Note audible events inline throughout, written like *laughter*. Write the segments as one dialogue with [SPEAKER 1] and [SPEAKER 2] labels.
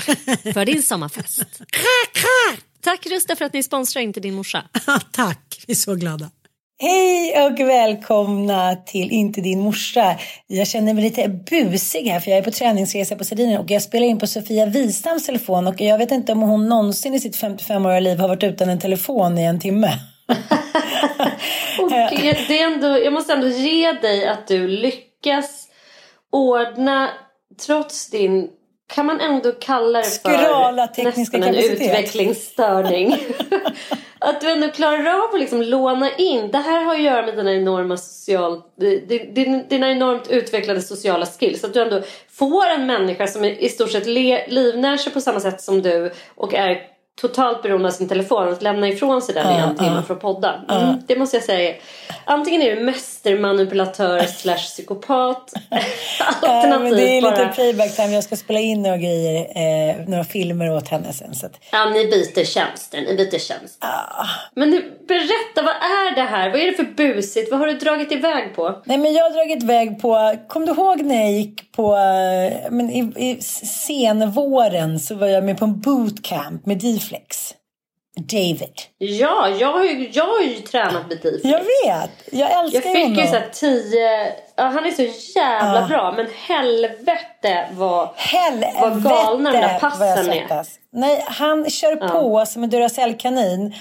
[SPEAKER 1] *laughs* för din sommarfest. Tack Rusta för att ni sponsrar Inte din morsa. *laughs*
[SPEAKER 2] Tack, vi är så glada.
[SPEAKER 3] Hej och välkomna till Inte din morsa. Jag känner mig lite busig här för jag är på träningsresa på Sardinien och jag spelar in på Sofia Wistams telefon och jag vet inte om hon någonsin i sitt 55-åriga liv har varit utan en telefon i en timme. *laughs*
[SPEAKER 1] Och det är ändå, jag måste ändå ge dig att du lyckas ordna, trots din, kan man ändå kalla det för nästan en utvecklingsstörning. *laughs* att du ändå klarar av att liksom låna in. Det här har att göra med dina enorma social, din- dina enormt utvecklade sociala skills. Att du ändå får en människa som i stort sett livnär sig på samma sätt som du och är totalt beroende av sin telefon att lämna ifrån sig den i en timme för att podda. Mm, det måste jag säga. Antingen är du mästermanipulatör slash psykopat. *laughs* Alternativt
[SPEAKER 3] men det är lite playback time. Jag ska spela in några grejer, eh, några filmer åt henne sen. Så att,
[SPEAKER 1] Ja, ni byter tjänster. Ni byter tjänst.
[SPEAKER 3] ah.
[SPEAKER 1] Men du, berätta, vad är det här? Vad är det för busigt? Vad har du dragit iväg på?
[SPEAKER 3] Nej men jag har dragit iväg på, kom du ihåg när jag gick på, eh, men i, i senvåren så var jag med på en bootcamp med D-flex. David.
[SPEAKER 1] Ja, jag har ju, jag har ju tränat med dig.
[SPEAKER 3] Jag vet, jag
[SPEAKER 1] Jag
[SPEAKER 3] älskar
[SPEAKER 1] fick ju
[SPEAKER 3] honom.
[SPEAKER 1] såhär tio... Ja, han är så jävla
[SPEAKER 3] Ja.
[SPEAKER 1] bra. Men helvete vad...
[SPEAKER 3] Helvete
[SPEAKER 1] Vad galna de där
[SPEAKER 3] jag
[SPEAKER 1] passen är.
[SPEAKER 3] Nej, han kör på som en Duracell-kanin.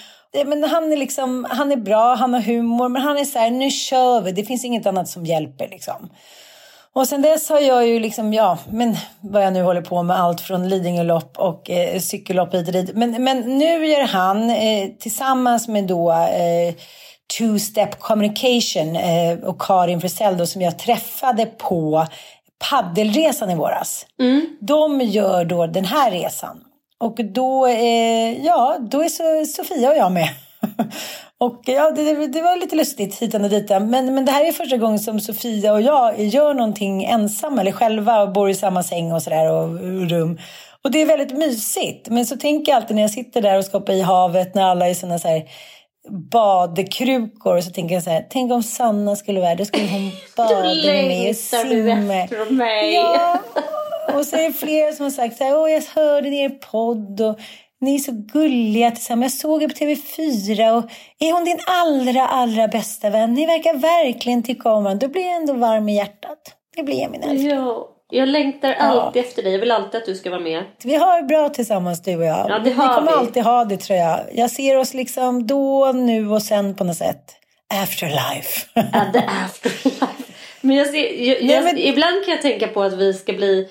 [SPEAKER 3] Men han är liksom, han är bra, han har humor, men han är så här, nu kör vi, det finns inget annat som hjälper liksom. Och sen dess har jag ju liksom, ja, men vad jag nu håller på med, allt från Lidingölopp och eh, cykellopp hit och dit. Men, men nu gör han eh, tillsammans med då eh, Two Step Communication eh, och Karin Frisell då, som jag träffade på paddelresan i våras. De gör då den här resan. Och då, eh, ja, då är så Sofia och jag med. *laughs* och ja, det, det var lite lustigt hitan och ditan. Men, men det här är första gången som Sofia och jag gör någonting ensamma eller själva och bor i samma säng och sådär och, och rum. Och det är väldigt mysigt. Men så tänker jag alltid när jag sitter där och ska hoppa i havet när alla är sådana så här badkrukor. Så tänker jag så här, tänk om Sanna skulle vara där, då skulle hon *laughs* bada med mig och simma.
[SPEAKER 1] efter mig.
[SPEAKER 3] Ja, *laughs* och så är det flera som har sagt så här, Åh, jag hörde er podd och Ni är så gulliga tillsammans. Jag såg er på TV4 och är hon din allra, allra bästa vän? Ni verkar verkligen tycka om varandra. Då blir jag ändå varm i hjärtat. Det blir jag min älskling.
[SPEAKER 1] Ja, jag längtar alltid efter dig. Jag vill alltid att du ska vara med.
[SPEAKER 3] Vi har det bra tillsammans du och jag.
[SPEAKER 1] Ja, det
[SPEAKER 3] vi
[SPEAKER 1] har
[SPEAKER 3] kommer
[SPEAKER 1] vi.
[SPEAKER 3] alltid ha det tror jag. Jag ser oss liksom då, nu och sen på något sätt. Afterlife.
[SPEAKER 1] Ja, the afterlife. Men jag ser, jag, jag,
[SPEAKER 3] men-
[SPEAKER 1] ibland kan jag tänka på att vi ska bli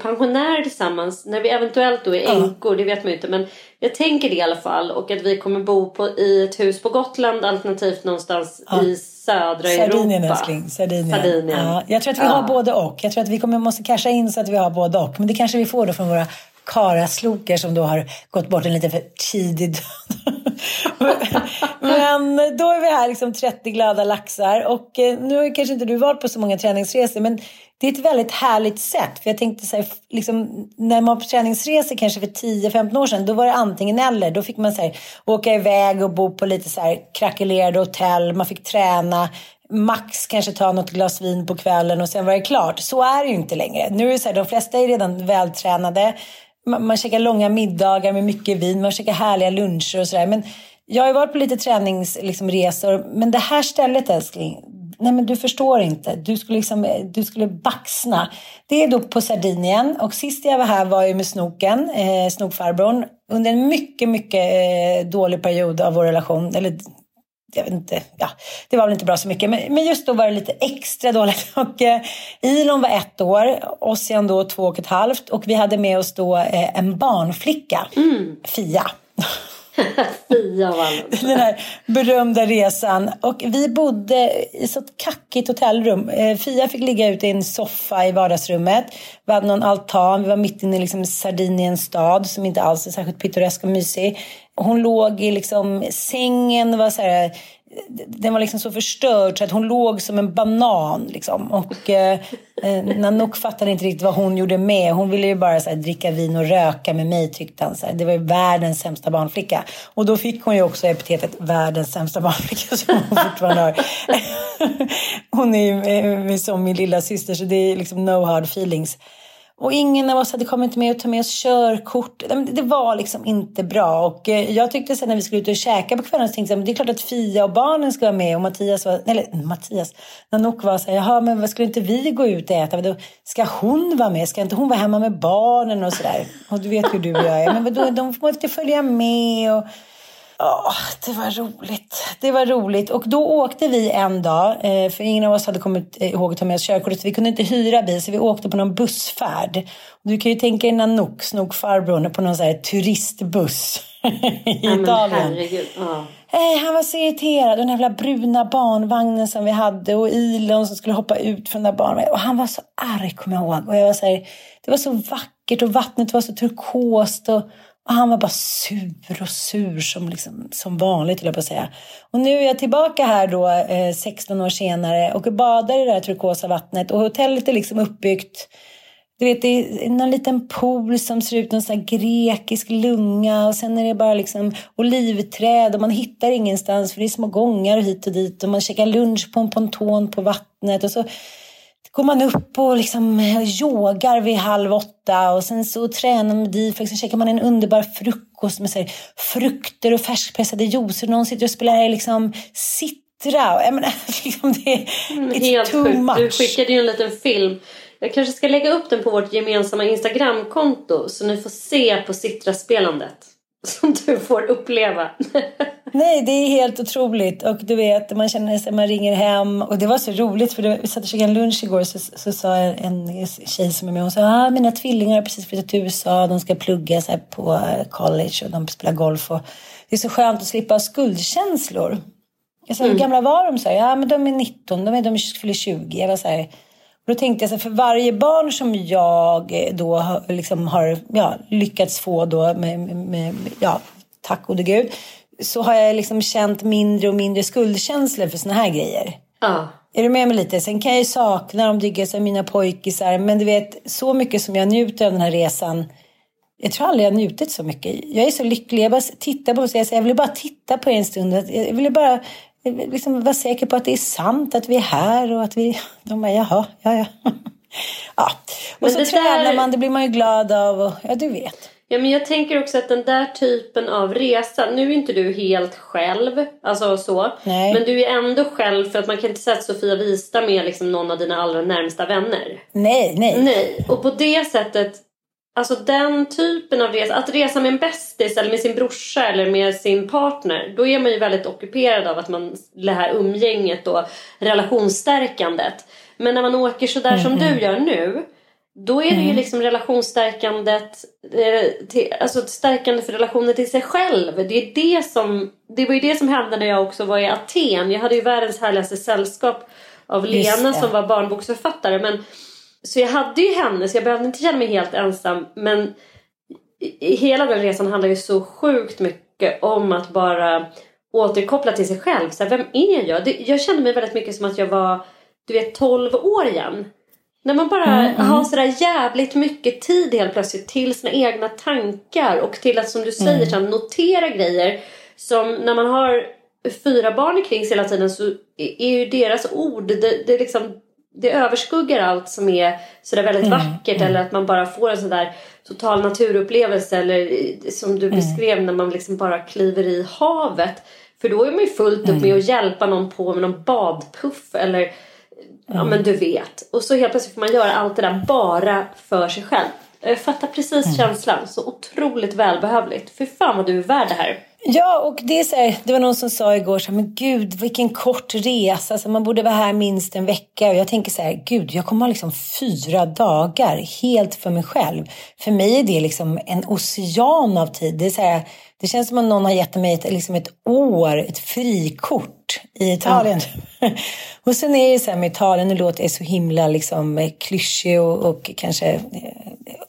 [SPEAKER 1] pensionärer tillsammans. När vi eventuellt då är änkor, det vet man ju inte. Men jag tänker det i alla fall. Och att vi kommer bo på, i ett hus på Gotland alternativt någonstans i södra
[SPEAKER 3] Sardinien
[SPEAKER 1] Europa.
[SPEAKER 3] älskling. Sardinien.
[SPEAKER 1] Sardinien.
[SPEAKER 3] Ja, jag tror att vi
[SPEAKER 1] Ja.
[SPEAKER 3] har både och. Jag tror att vi kommer, måste casha in så att vi har både och. Men det kanske vi får då från våra karaslokar som då har gått bort en lite för tidig död. *laughs* men då är vi här liksom 30 glada laxar. Och eh, nu har kanske inte du varit på så många träningsresor. Men det är ett väldigt härligt sätt. För jag tänkte så här, liksom, när man var på träningsresor kanske för 10-15 år sedan. Då var det antingen eller. Då fick man så här, åka iväg och bo på lite så här krackelerade hotell. Man fick träna. Max kanske ta något glas vin på kvällen och sen var det klart. Så är det ju inte längre. Nu är det så här, de flesta är redan vältränade. Man, man käkar långa middagar med mycket vin. Man käkar härliga luncher och sådär. Men jag har ju varit på lite träningsresor. Liksom, resor. men det här stället älskling. Nej men du förstår inte. Du skulle, liksom, du skulle baxna. Det är då på Sardinien. Och sist jag var här var jag med snoken, eh, snokfarbrorn. Under en mycket, mycket eh, dålig period av vår relation. Eller jag vet inte, ja, det var väl inte bra så mycket. Men, men just då var det lite extra dåligt. *laughs* Och, eh, Ilon var ett år, Ossian då två och ett halvt. Och vi hade med oss då eh, en barnflicka, Fia. *laughs*
[SPEAKER 1] Fia alla. *laughs*
[SPEAKER 3] Den här berömda resan. Och vi bodde i så ett kackigt hotellrum. Eh, Fia fick ligga ute i en soffa i vardagsrummet. Vi hade någon altan. Vi var mitt inne i liksom Sardiniens stad som inte alls är särskilt pittoresk och mysig. Hon låg i liksom sängen. Var så här, den var liksom så förstörd så att hon låg som en banan. Liksom. Och eh, eh, Nanook fattade inte riktigt vad hon gjorde med. Hon ville ju bara så här, dricka vin och röka med mig tyckte han. Så här. Det var ju världens sämsta barnflicka. Och då fick hon ju också epitetet världens sämsta barnflicka som hon fortfarande har. *laughs* hon är ju eh, som min lilla syster så det är liksom no hard feelings. Och ingen av oss hade kommit med och ta med oss körkort. Det var liksom inte bra. Och eh, jag tyckte sen när vi skulle ut och käka på kvällen så tänkte jag, att det är klart att Fia och barnen ska vara med. Och Mattias var, eller Mattias, Nanook var så här, jaha men vad skulle inte vi gå ut och äta? Då, ska hon vara med? Ska inte hon vara hemma med barnen och sådär? Och du vet hur du och jag är. Men vadå, de får inte följa med och... Ja, det var roligt. Det var roligt. Och då åkte vi en dag, eh, för ingen av oss hade kommit eh, ihåg att ta med oss körkortet. Så vi kunde inte hyra bil, så vi åkte på någon bussfärd. Du kan ju tänka dig Nanook, snokfarbrorn, på någon sån här turistbuss *laughs* i
[SPEAKER 1] Ja,
[SPEAKER 3] Italien.
[SPEAKER 1] Ja.
[SPEAKER 3] Eh, han var så irriterad. Den jävla bruna barnvagnen som vi hade och Ilon som skulle hoppa ut från den där barnvagnen. Och han var så arg kommer jag ihåg. Och jag var så här, det var så vackert och vattnet var så turkost. Och, och han var bara sur och sur som, liksom, som vanligt, höll jag på att säga. Och nu är jag tillbaka här då, eh, 16 år senare och badar i det här turkosa vattnet. Och hotellet är liksom uppbyggt du vet, det är någon liten pool som ser ut som en grekisk lunga och sen är det bara liksom olivträd och man hittar ingenstans för det är små gångar hit och dit och man käkar lunch på en ponton på vattnet och så går man upp och liksom yogar vid halv åtta och sen så tränar man med Diflex och käkar man en underbar frukost med så här, frukter och färskpressade juicer. Någon sitter och spelar liksom sittra. Jag menar, *laughs* liksom det är it's
[SPEAKER 1] Helt
[SPEAKER 3] too
[SPEAKER 1] sjukt.
[SPEAKER 3] much.
[SPEAKER 1] Du skickade ju en liten film. Jag kanske ska lägga upp den på vårt gemensamma Instagramkonto så ni får se på Citra-spelandet. *laughs* Som du får uppleva. *laughs*
[SPEAKER 3] Nej, det är helt otroligt. Och du vet, man känner sig, man ringer hem. Och det var så roligt för det, vi satt och käkade en lunch igår så, så sa en tjej som är med, hon sa ah, mina tvillingar har precis flyttat till USA. De ska plugga så på eh, college och de spelar golf. Och det är så skönt att slippa skuldkänslor. Jag sa, hur gamla var de? Så här, ja, men de är 19, de, är, de fyller 20. Jag var så här, då tänkte jag så här, för varje barn som jag eh, då har- liksom har ja, lyckats få då med, med, med ja, tack gode gud, så har jag liksom känt mindre och mindre skuldkänslor för såna här grejer.
[SPEAKER 1] Ja.
[SPEAKER 3] Är du med mig lite? Sen kan jag ju sakna dem, jag, som mina pojkisar. Men du vet, så mycket som jag njuter av den här resan. Jag tror aldrig jag njutit så mycket. Jag är så lycklig. Jag bara tittar på det. Jag vill bara titta på er en stund. Jag vill bara liksom vara säker på att det är sant att vi är här och att vi... De bara, jaha, ja, ja. *laughs* ja. Och
[SPEAKER 1] Men
[SPEAKER 3] så tränar
[SPEAKER 1] där-
[SPEAKER 3] man, det blir man ju glad av. Och, ja, du vet.
[SPEAKER 1] Ja, men jag tänker också att den där typen av resa, nu är inte du helt själv, alltså så.
[SPEAKER 3] Nej.
[SPEAKER 1] Men du är ändå själv för att man kan inte säga att Sofia Wistam är liksom någon av dina allra närmsta vänner.
[SPEAKER 3] Nej, nej.
[SPEAKER 1] Nej, och på det sättet, alltså den typen av resa, att resa med en bästis eller med sin brorsa eller med sin partner, då är man ju väldigt ockuperad av att man, det här umgänget och relationsstärkandet. Men när man åker sådär som du gör nu, då är det ju liksom relationsstärkandet, eh, till, alltså stärkande för relationen till sig själv. Det, är det, som, det var ju det som hände när jag också var i Aten. Jag hade ju världens härligaste sällskap av Lena som var barnboksförfattare. Men, så jag hade ju henne så jag behövde inte känna mig helt ensam. Men hela den resan handlar ju så sjukt mycket om att bara återkoppla till sig själv. Så här, vem är jag? Det, jag kände mig väldigt mycket som att jag var du vet 12 år igen. När man bara har sådär jävligt mycket tid helt plötsligt till sina egna tankar och till att som du säger så här, notera grejer. Som när man har fyra barn kring sig hela tiden så är ju deras ord, det, det, är liksom, det överskuggar allt som är sådär väldigt vackert eller att man bara får en sådär total naturupplevelse eller eh, som du beskrev när man liksom bara kliver i havet. För då är man ju fullt upp med att hjälpa någon på med någon badpuff eller Ja men du vet. Och så helt plötsligt får man göra allt det där bara för sig själv. Jag fattar precis känslan. Så otroligt välbehövligt. För fan vad du är värd det här.
[SPEAKER 3] Ja, och det är så här, det var någon som sa igår så här, men gud vilken kort resa, alltså, man borde vara här minst en vecka. Och jag tänker så här, gud jag kommer ha liksom fyra dagar helt för mig själv. För mig är det liksom en ocean av tid. Det, är så här, det känns som att någon har gett mig ett, liksom ett år, ett frikort i Italien. *laughs* och sen är det så här med Italien, nu låter jag så himla liksom eh, klyschig och, och kanske eh,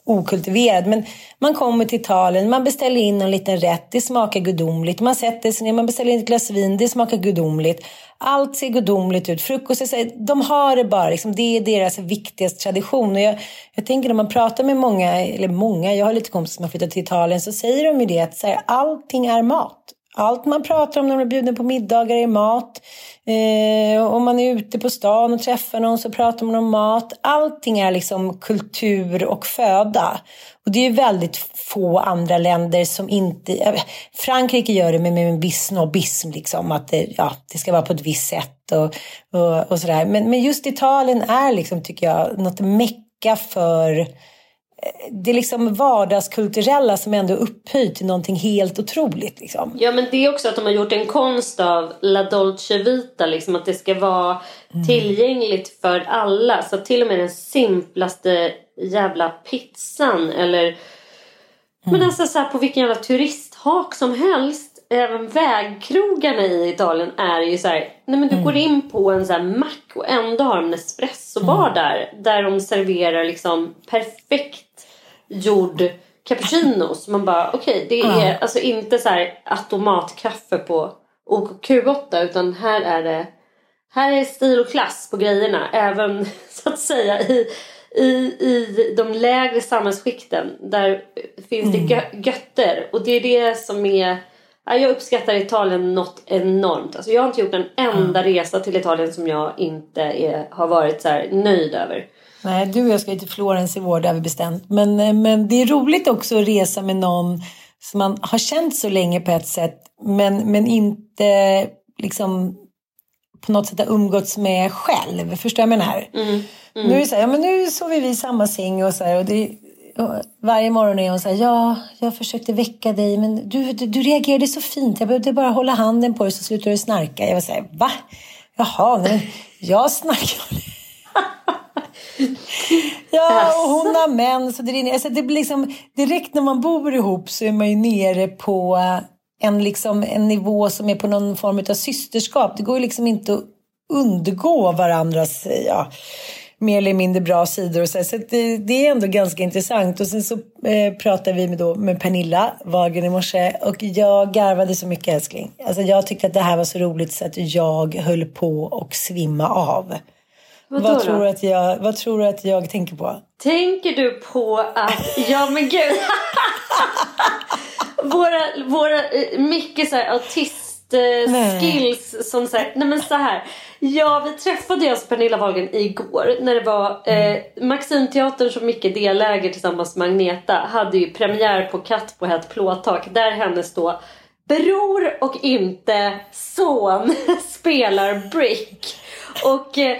[SPEAKER 3] okultiverad. Men man kommer till Italien, man beställer in en liten rätt, det smakar gudomligt. Man sätter sig ner, man beställer in ett glas vin, det smakar gudomligt. Allt ser gudomligt ut. Frukost, så här- de har det bara, liksom, det är deras viktigaste tradition. Och jag, jag tänker när man pratar med många, eller många, jag har lite kompisar som har flyttat till Italien, så säger de ju det att så här, allting är mat. Allt man pratar om när man är bjuden på middagar är mat. Eh, om man är ute på stan och träffar någon så pratar man om mat. Allting är liksom kultur och föda. Och det är väldigt få andra länder som inte... Eh, Frankrike gör det med, med en viss snobbism, liksom, att det, ja, det ska vara på ett visst sätt och, och, och sådär. Men, men just Italien är, liksom, tycker jag, något mecka för det liksom vardagskulturella som ändå är upphöjt till någonting helt otroligt. Liksom.
[SPEAKER 1] Ja men det är också att de har gjort en konst av La Dolce Vita. Liksom, att det ska vara tillgängligt för alla. Så till och med den simplaste jävla pizzan eller Men alltså så här, på vilken jävla turisthak som helst. Även vägkrogarna i Italien är ju så här. Nej men du går in på en så här mack och ändå har de en espressobar där. Där de serverar liksom perfekt gjord cappuccino. Så man bara okej det är alltså inte så här automatkaffe på OKQ8 utan här är det här är stil och klass på grejerna. Även *laughs* så att säga i, i, i de lägre samhällsskikten. Där finns det gö- götter. Och det är det som är... Ja, jag uppskattar Italien något enormt. Alltså jag har inte gjort en enda resa till Italien som jag inte är, har varit så här nöjd över.
[SPEAKER 3] Nej, du och jag ska ju till Florens i vår, det har vi bestämt. Men, eh, men det är roligt också att resa med någon som man har känt så länge på ett sätt, men, men inte liksom på något sätt har umgåtts med själv. Förstår du vad jag menar? Nu är det så här, ja, men nu sover vi i samma säng och så här, och det, och varje morgon är hon så här, ja, jag försökte väcka dig, men du, du, du reagerade så fint. Jag behövde bara hålla handen på dig så slutar du snarka. Jag var så här, va? Jaha, nej, jag snarkar. *laughs* *laughs* Ja, och hon har mens. Och det, rinner. alltså det blir liksom, direkt när man bor ihop så är man ju nere på en, liksom, en nivå som är på någon form av systerskap. Det går ju liksom inte att undgå varandras ja, mer eller mindre bra sidor. Och så så att det, det är ändå ganska intressant. Och sen så eh, pratade vi med, då, med Pernilla Wagen i morse och jag garvade så mycket älskling. Alltså jag tyckte att det här var så roligt så att jag höll på och svimma av. Vad
[SPEAKER 1] då?
[SPEAKER 3] tror, du att jag, vad tror du att jag tänker på?
[SPEAKER 1] Tänker du på att, ja men gud. *laughs* våra, våra eh, mycket så här autist skills som sagt, nej men så här. Ja, vi träffade oss Pernilla Wahlgren igår när det var eh, Maximteatern som Micke deläger tillsammans med Agneta hade ju premiär på Katt på ett plåttak där hennes då bror och inte son *laughs* spelar Brick. Och eh,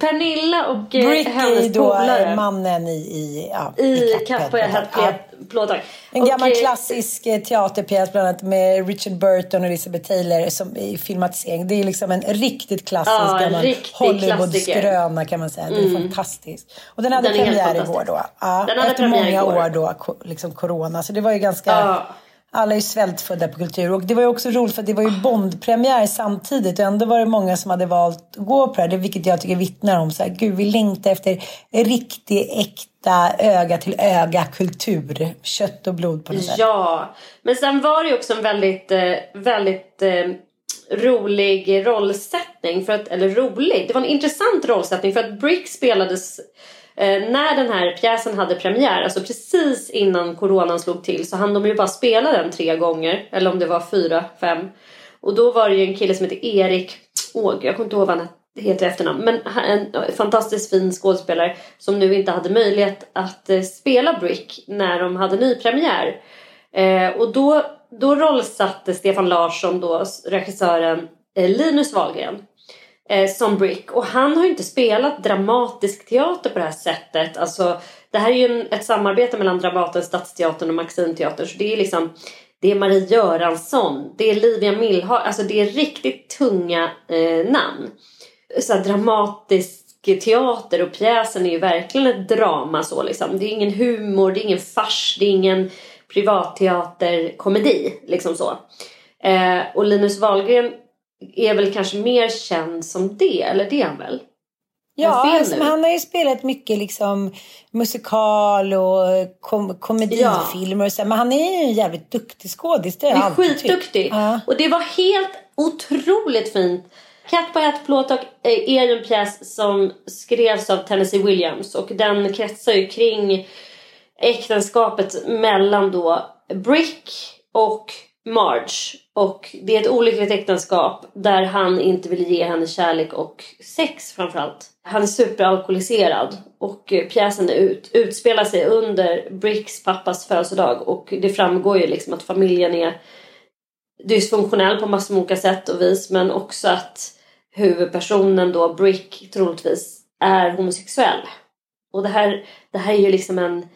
[SPEAKER 1] Pernilla och eh,
[SPEAKER 3] Brick
[SPEAKER 1] hennes
[SPEAKER 3] är
[SPEAKER 1] polare
[SPEAKER 3] mannen i, i, ja,
[SPEAKER 1] i
[SPEAKER 3] ett
[SPEAKER 1] ett
[SPEAKER 3] Ja.
[SPEAKER 1] plåttak.
[SPEAKER 3] En gammal
[SPEAKER 1] Och, eh,
[SPEAKER 3] klassisk eh, teaterpjäs bland annat med Richard Burton och Elizabeth Taylor som i filmatisering. Det är liksom en riktigt klassisk
[SPEAKER 1] Ja,
[SPEAKER 3] gammal
[SPEAKER 1] riktig
[SPEAKER 3] Hollywoodskröna kan man säga. Det är fantastisk. Och den hade
[SPEAKER 1] Den är
[SPEAKER 3] premiär i
[SPEAKER 1] fantastisk.
[SPEAKER 3] år då. Ja,
[SPEAKER 1] Den hade
[SPEAKER 3] efter
[SPEAKER 1] premiär
[SPEAKER 3] många
[SPEAKER 1] igår.
[SPEAKER 3] år då, liksom corona. Så det var ju ganska...
[SPEAKER 1] Ja.
[SPEAKER 3] Alla är svältfödda på kultur. Och det var ju också roligt för att det var ju Bondpremiär samtidigt. Och ändå var det många som hade valt att gå på det här. Vilket jag tycker vittnar om så här, gud vi längtar efter riktig, äkta, öga till öga kultur. Kött och blod på något sätt.
[SPEAKER 1] Ja, men sen var det ju också en väldigt, eh, väldigt eh, rolig rollsättning. För att, eller rolig, det var en intressant rollsättning för att Brick spelades eh, när den här pjäsen hade premiär, alltså precis innan coronan slog till så hann de ju bara spela den tre gånger. Eller om det var fyra, fem. Och då var det ju en kille som hette Erik Åg, jag kommer inte ihåg vad han heter i efternamn. Men en fantastiskt fin skådespelare som nu inte hade möjlighet att eh, spela Brick när de hade nypremiär. Eh, och då, då rollsatte Stefan Larsson, då, regissören, eh, Linus Wahlgren eh, som Brick. Och han har ju inte spelat dramatisk teater på det här sättet. Alltså, det här är ju en, ett samarbete mellan Dramaten, Stadsteatern och Maximteatern. Så det är liksom det är Marie Göransson, det är Livia Millhag, alltså det är riktigt tunga eh, namn. Så här, dramatisk teater och pjäsen är ju verkligen ett drama så liksom. Det är ingen humor, det är ingen fars, det är ingen privatteaterkomedi liksom så. Eh, och Linus Wahlgren är väl kanske mer känd som det, eller det är han väl?
[SPEAKER 3] Ja,
[SPEAKER 1] fel
[SPEAKER 3] alltså, han har ju spelat mycket liksom musikal och kom komedifilmer och så. Men han är ju en jävligt duktig skådis. Det
[SPEAKER 1] Det
[SPEAKER 3] jag
[SPEAKER 1] är
[SPEAKER 3] tyckt.
[SPEAKER 1] skitduktig.
[SPEAKER 3] Ja.
[SPEAKER 1] Och det var helt otroligt fint. Katt på ett plåttak eh, är ju en pjäs som skrevs av Tennessee Williams och den kretsar ju kring äktenskapet mellan då Brick och Marge. Och det är ett olyckligt äktenskap där han inte vill ge henne kärlek och sex framförallt. Han är superalkoholiserad och eh, pjäsen ut, utspelar sig under Bricks pappas födelsedag och det framgår ju liksom att familjen är dysfunktionell på massor med olika sätt och vis men också att huvudpersonen då, Brick, troligtvis är homosexuell. Och det här, det här är ju liksom en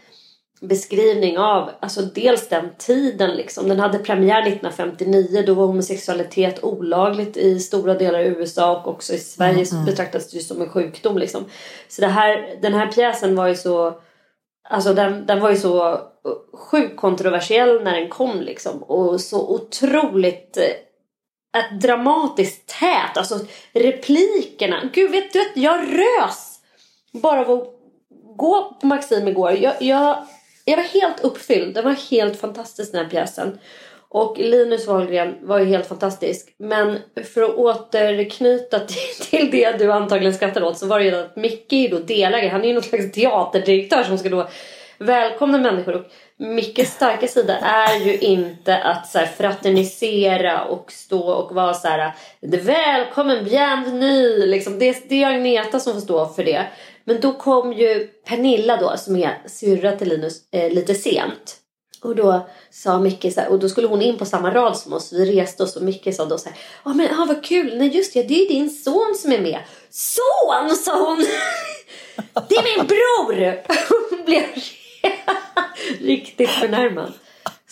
[SPEAKER 1] beskrivning av alltså dels den tiden liksom. Den hade premiär 1959, då var homosexualitet olagligt i stora delar av USA och också i Sverige betraktades det som en sjukdom liksom. Så det här, den här pjäsen var ju så Alltså den, den var ju så sjukt kontroversiell när den kom liksom. Och så otroligt eh, ett dramatiskt tät. Alltså replikerna. Gud vet du, jag rös bara av att gå på Maxim igår. Jag, jag, jag var helt uppfylld. Det var helt fantastisk den här pjäsen. Och Linus Wahlgren var ju helt fantastisk. Men för att återknyta *laughs* till, till det du antagligen skrattar åt så var det ju att Micke är ju då delägare. Han är ju någon slags teaterdirektör som ska då välkomna människor. Och Mickes starka sida är ju inte att så här, fraternisera och stå och vara så här välkommen, bienvenue. Liksom. Det, det är Agneta som får stå för det. Men då kom ju Pernilla då som är syrra till Linus eh, lite sent. Och då sa Micke så här, och då skulle hon in på samma rad som oss. Vi reste oss och Micke sa då så här, ja men ah, vad kul, nej just det, det är din son som är med. Son sa hon! Det är min bror! Hon blev *laughs* riktigt förnärmad.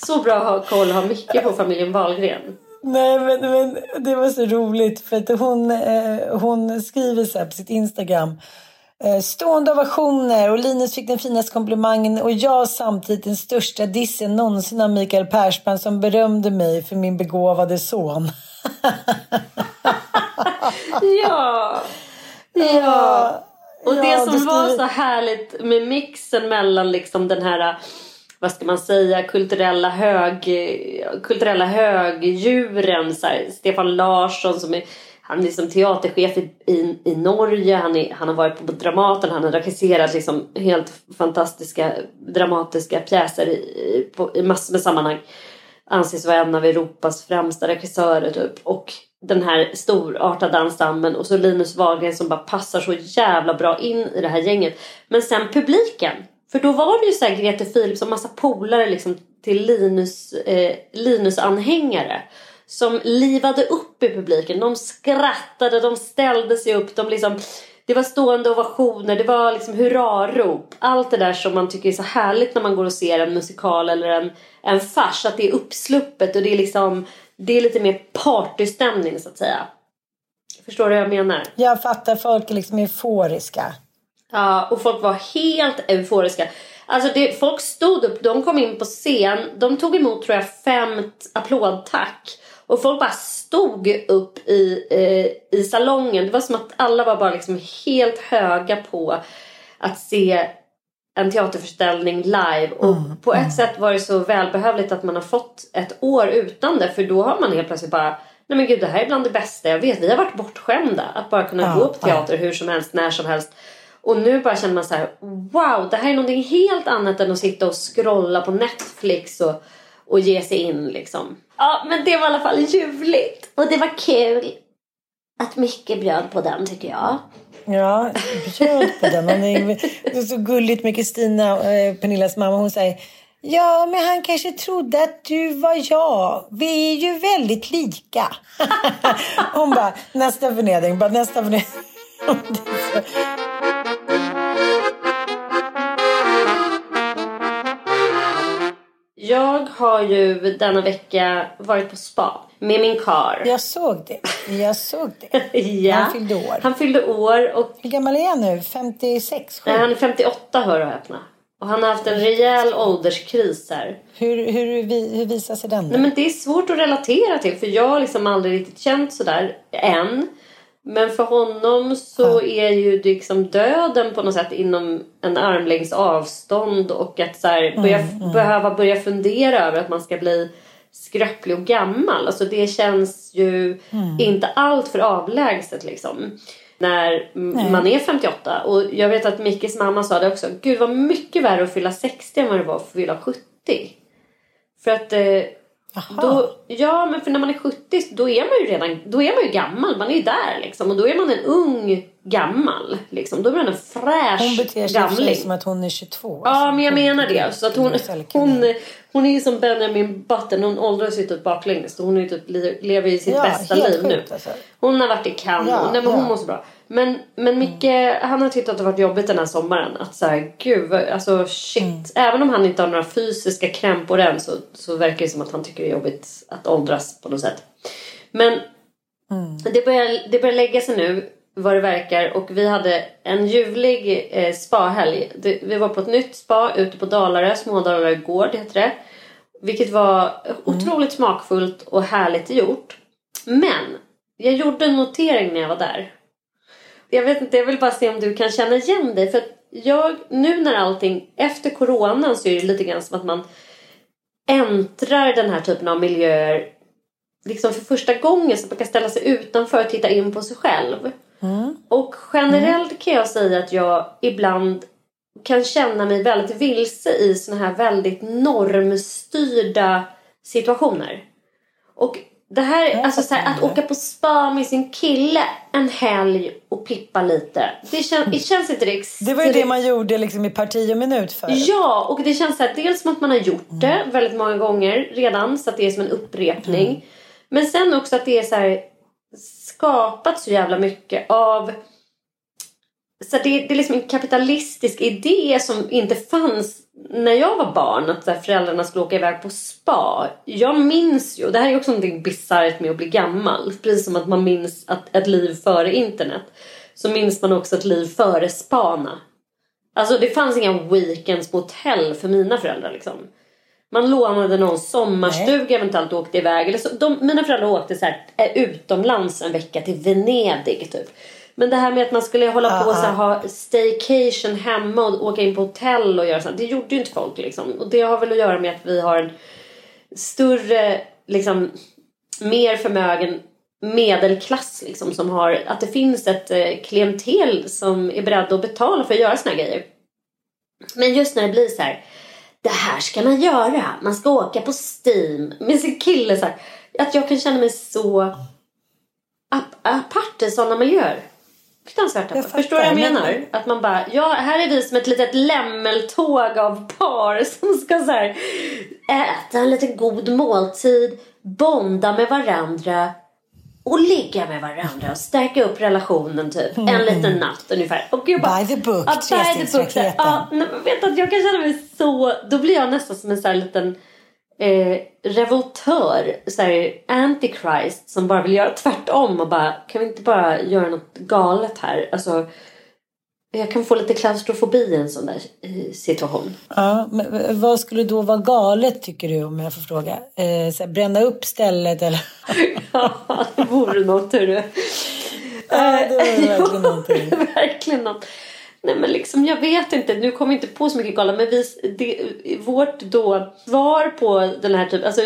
[SPEAKER 1] Så bra att ha koll har Micke på familjen Wahlgren.
[SPEAKER 3] Nej men, men det var så roligt för att hon, eh, hon skriver så här på sitt Instagram. Eh, stående ovationer och Linus fick den finaste komplimangen och jag samtidigt den största dissen någonsin av Mikael Persbrandt som berömde mig för min begåvade son. *laughs*
[SPEAKER 1] Ja! Ja! Och det
[SPEAKER 3] Ja,
[SPEAKER 1] som
[SPEAKER 3] du
[SPEAKER 1] var
[SPEAKER 3] skriver-
[SPEAKER 1] så härligt med mixen mellan liksom den här vad ska man säga, kulturella, hög, kulturella högdjuren. Så här, Stefan Larsson som är, han är liksom teaterchef i, i, i Norge. Han, är, han har varit på Dramaten. Han har regisserat liksom helt fantastiska dramatiska pjäser i, på, i massor med sammanhang. anses vara en av Europas främsta regissörer typ. Och den här storartade ensemblen och så Linus Wahlgren som bara passar så jävla bra in i det här gänget. Men sen publiken. För då var det ju så här Grete Philips och massa polare liksom till Linus, eh, Linus-anhängare. Som livade upp i publiken. De skrattade, de ställde sig upp, de liksom det var stående ovationer, det var liksom hurrarop. Allt det där som man tycker är så härligt när man går och ser en musikal eller en, en fars. Att det är uppsluppet och det är liksom det är lite mer partystämning så att säga. Förstår du vad jag menar?
[SPEAKER 3] Jag fattar, folk är liksom euforiska.
[SPEAKER 1] Ja, och folk var helt euforiska. Alltså det, folk stod upp, de kom in på scen, de tog emot tror jag fem applådtack. Och folk bara stod upp i, eh, i salongen. Det var som att alla var bara liksom helt höga på att se en teaterförställning live. Och mm, på ett mm. sätt var det så välbehövligt att man har fått ett år utan det. För då har man helt plötsligt bara Nej men gud det här är bland det bästa jag vet. Vi har varit bortskämda. Att bara kunna ja, gå på teater ja. hur som helst, när som helst. Och nu bara känner man så här: wow det här är någonting helt annat än att sitta och scrolla på Netflix och, och ge sig in liksom. Ja men det var i alla fall ljuvligt. Och det var kul att Micke bjöd på den tycker jag.
[SPEAKER 3] Ja, bjöd på den. Hon är, det är så gulligt med Kristina, eh, Pernillas mamma. Hon säger Ja, men han kanske trodde att du var jag. Vi är ju väldigt lika. *laughs* Hon bara, nästa förnedring, bara nästa förnedring. *laughs*
[SPEAKER 1] Jag har ju denna vecka varit på spa med min kar.
[SPEAKER 3] Jag såg det. Jag såg det. *laughs*
[SPEAKER 1] ja.
[SPEAKER 3] Han fyllde år.
[SPEAKER 1] Han fyllde år och...
[SPEAKER 3] Hur gammal är han nu? 56? 7?
[SPEAKER 1] Nej, han är 58 hör och öppna. Och han har haft en rejäl ålderskris här.
[SPEAKER 3] Hur, hur, hur visar sig den?
[SPEAKER 1] Nej, men det är svårt att relatera till för jag har liksom aldrig riktigt känt sådär än. Men för honom så är ju liksom döden på något sätt inom en armlängds avstånd och att så här, börja, mm, mm. behöva börja fundera över att man ska bli skröplig och gammal. Alltså det känns ju mm. inte allt för avlägset liksom. När Nej. man är 58. Och jag vet att Mickes mamma sa det också. Gud vad mycket värre att fylla 60 än vad det var att fylla 70. För att då, ja, men för när man är 70 då är man ju redan då är man ju gammal. Man är ju där liksom. Och då är man en ung gammal. Liksom. Då är man en fräsch
[SPEAKER 3] Hon beter sig gamling. som att hon är 22.
[SPEAKER 1] Ja, alltså, men jag menar det. Så att hon, hon, hon är ju som Benjamin Button. Hon åldras ju typ baklänges. Hon är typ, lever ju sitt ja, bästa liv nu. Alltså. Hon har varit i Cannes. Ja, nej, men ja. hon mår så bra. Men, men Micke, mm. han har tyckt att det varit jobbigt den här sommaren. Att såhär, gud, alltså shit. Mm. Även om han inte har några fysiska krämpor än så, så verkar det som att han tycker det är jobbigt att åldras på något sätt. Men mm. det, börjar, det börjar lägga sig nu vad det verkar och vi hade en ljuvlig eh, spahelg. Det, vi var på ett nytt spa ute på Dalarö, Smådalarö gård heter det. Vilket var mm. otroligt smakfullt och härligt gjort. Men jag gjorde en notering när jag var där jag vet inte, jag vill bara se om du kan känna igen dig. För jag, nu när allting, efter coronan så är det lite grann som att man äntrar den här typen av miljöer liksom för första gången så man kan ställa sig utanför och titta in på sig själv. Mm. Och generellt kan jag säga att jag ibland kan känna mig väldigt vilse i såna här väldigt normstyrda situationer. Och det här, alltså så här, att åka på spa med sin kille en helg och pippa lite. Det, kän, det känns inte det
[SPEAKER 3] Det var ju det man gjorde liksom i parti och minut för.
[SPEAKER 1] Ja, och det känns så här, dels som att man har gjort det mm. väldigt många gånger redan så att det är som en upprepning. Mm. Men sen också att det är så här, skapat så jävla mycket av så det, det är liksom en kapitalistisk idé som inte fanns när jag var barn. Att här, föräldrarna skulle åka iväg på spa. Jag minns ju, och det här är också någonting bisarrt med att bli gammal. Precis som att man minns att ett liv före internet. Så minns man också ett liv före spana. Alltså det fanns inga weekends på hotell för mina föräldrar liksom. Man lånade någon sommarstuga Nej. eventuellt och åkte iväg. Eller så, de, mina föräldrar åkte så här, eh, utomlands en vecka till Venedig typ. Men det här med att man skulle hålla på och så ha staycation hemma och åka in på hotell och göra sånt. Det gjorde ju inte folk liksom. Och det har väl att göra med att vi har en större, liksom mer förmögen medelklass liksom som har, att det finns ett eh, klientel som är beredda att betala för att göra såna här grejer. Men just när det blir så här det här ska man göra. Man ska åka på Steam med sin kille. Så här, att jag kan känna mig så ap- apart i sådana miljöer. Fruktansvärt
[SPEAKER 3] fattar,
[SPEAKER 1] Förstår vad jag
[SPEAKER 3] men-
[SPEAKER 1] menar? Att man bara, ja här är vi som ett litet lämmeltåg av par *laughs* som ska så här, äta en liten god måltid, bonda med varandra och ligga med varandra och stärka upp relationen typ en liten natt ungefär. Och jag bara,
[SPEAKER 3] By the book,
[SPEAKER 1] ja, by the book. Ja, men vet att jag kan känna mig så, då blir jag nästan som en sån här liten eh, revoltör, så här, antichrist som bara vill göra tvärtom och bara kan vi inte bara göra något galet här? Alltså, jag kan få lite klaustrofobi i en sån där eh, situation.
[SPEAKER 3] Ja, men vad skulle då vara galet tycker du om jag får fråga? Eh, så här, bränna upp stället eller? *laughs*
[SPEAKER 1] Ja, det vore något hörru.
[SPEAKER 3] Ja, det var verkligen någonting. *laughs*
[SPEAKER 1] verkligen något. Nej men liksom jag vet inte, nu kommer jag inte på så mycket galna men vi, det, vårt då svar på den här typen, alltså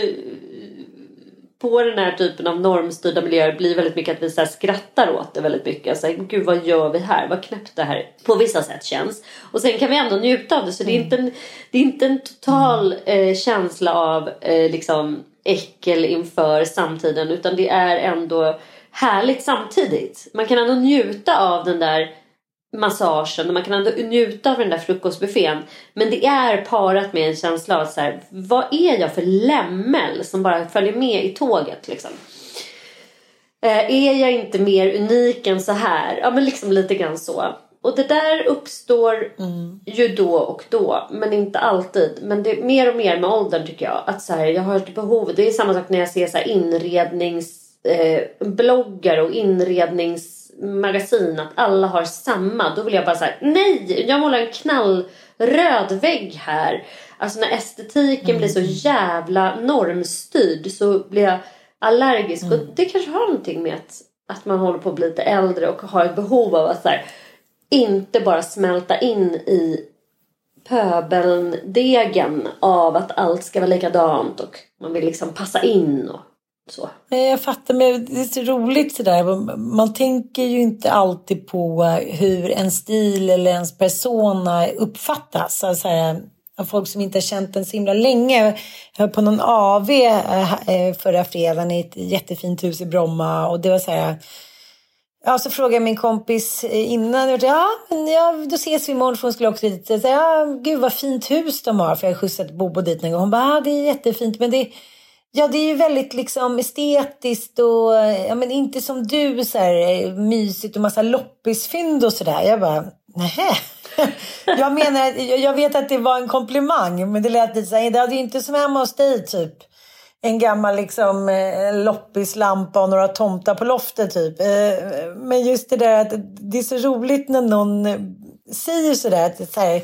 [SPEAKER 1] på den här typen av normstyrda miljöer blir väldigt mycket att vi så skrattar åt det väldigt mycket. Alltså, Gud vad gör vi här? Vad knäppt det här på vissa sätt känns. Och sen kan vi ändå njuta av det så det är inte en, det är inte en total eh, känsla av eh, liksom äckel inför samtiden utan det är ändå härligt samtidigt. Man kan ändå njuta av den där massagen och man kan ändå njuta av den där frukostbuffén. Men det är parat med en känsla av så här, vad är jag för lämmel som bara följer med i tåget liksom. Eh, är jag inte mer unik än så här? Ja men liksom lite grann så. Och det där uppstår ju då och då men inte alltid. Men det är mer och mer med åldern tycker jag. Att så här, jag har ett behov. Det är samma sak när jag ser så här inredningsbloggar eh, och inredningsmagasin. Att alla har samma. Då vill jag bara säga nej! Jag målar en knallröd vägg här. Alltså när estetiken blir så jävla normstyrd så blir jag allergisk. Och det kanske har någonting med att, att man håller på att bli lite äldre och har ett behov av att så här, inte bara smälta in i pöbeldegen av att allt ska vara likadant och man vill liksom passa in och så.
[SPEAKER 3] Nej, jag fattar, men det är så roligt sådär. Man tänker ju inte alltid på hur en stil eller ens persona uppfattas. Alltså, av folk som inte har känt den så himla länge. Jag var på någon AV eh, eh, förra fredagen i ett jättefint hus i Bromma och det var så här Ja, så frågade jag min kompis eh, innan. Ja, men ja, då ses vi imorgon för hon skulle också dit. Jag sa, ja, gud vad fint hus de har. För jag har skjutsat Bobo dit en gång. Hon bara, ja, det är jättefint. Men det, ja, det är ju väldigt liksom estetiskt och ja, men inte som du så här mysigt och massa loppisfynd och sådär. Jag bara, nähä. *laughs* Jag menar, jag vet att det var en komplimang. Men det lät lite så här, det är ju inte som hemma hos dig typ en gammal liksom eh, loppislampa och några tomtar på loftet typ. Eh, men just det där att det är så roligt när någon säger sådär att, det är så här,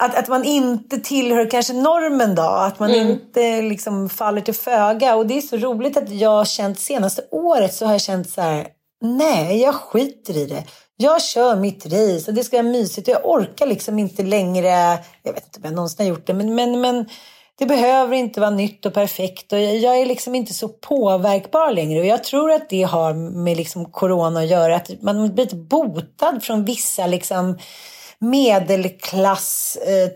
[SPEAKER 3] att, att man inte tillhör kanske normen då. Att man
[SPEAKER 1] Mm.
[SPEAKER 3] inte liksom faller till föga. Och det är så roligt att jag har känt senaste året så har jag känt så här. Nej, jag skiter i det. Jag kör mitt race och det ska vara mysigt. Och jag orkar liksom inte längre. Jag vet inte om jag någonsin har gjort det. Men, men, men det behöver inte vara nytt och perfekt. Och jag, är liksom inte så påverkbar längre. Och jag tror att det har med liksom corona att göra. Att man blir botad från vissa liksom medelklass eh.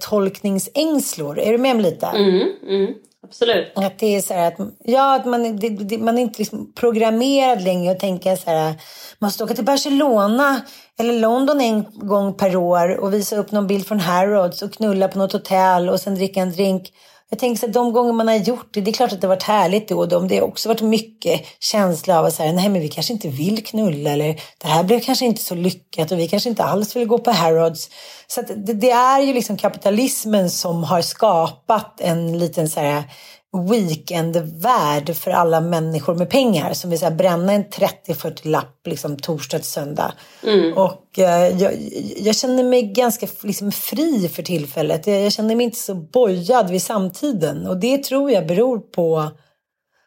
[SPEAKER 3] Är du med mig lite?
[SPEAKER 1] Mm, mm, absolut.
[SPEAKER 3] Att det är så här att, ja, att man, det, det, man är inte liksom programmerad längre och tänka så här, måste åka till Barcelona eller London en gång per år och visa upp någon bild från Harrods och knulla på något hotell och sen dricka en drink. Jag tänker så att de gånger man har gjort det, det är klart att det har varit härligt då och då, men det har också varit mycket känsla av att säga, nej men vi kanske inte vill knulla eller det här blev kanske inte så lyckat och vi kanske inte alls vill gå på Harrods. Så att det, det är ju liksom kapitalismen som har skapat en liten så här weekendvärld för alla människor med pengar som vill så bränna en 30-40 lapp liksom torsdag till söndag. Och eh, jag, jag känner mig ganska liksom fri för tillfället. Jag, jag känner mig inte så bojad vid samtiden och det tror jag beror på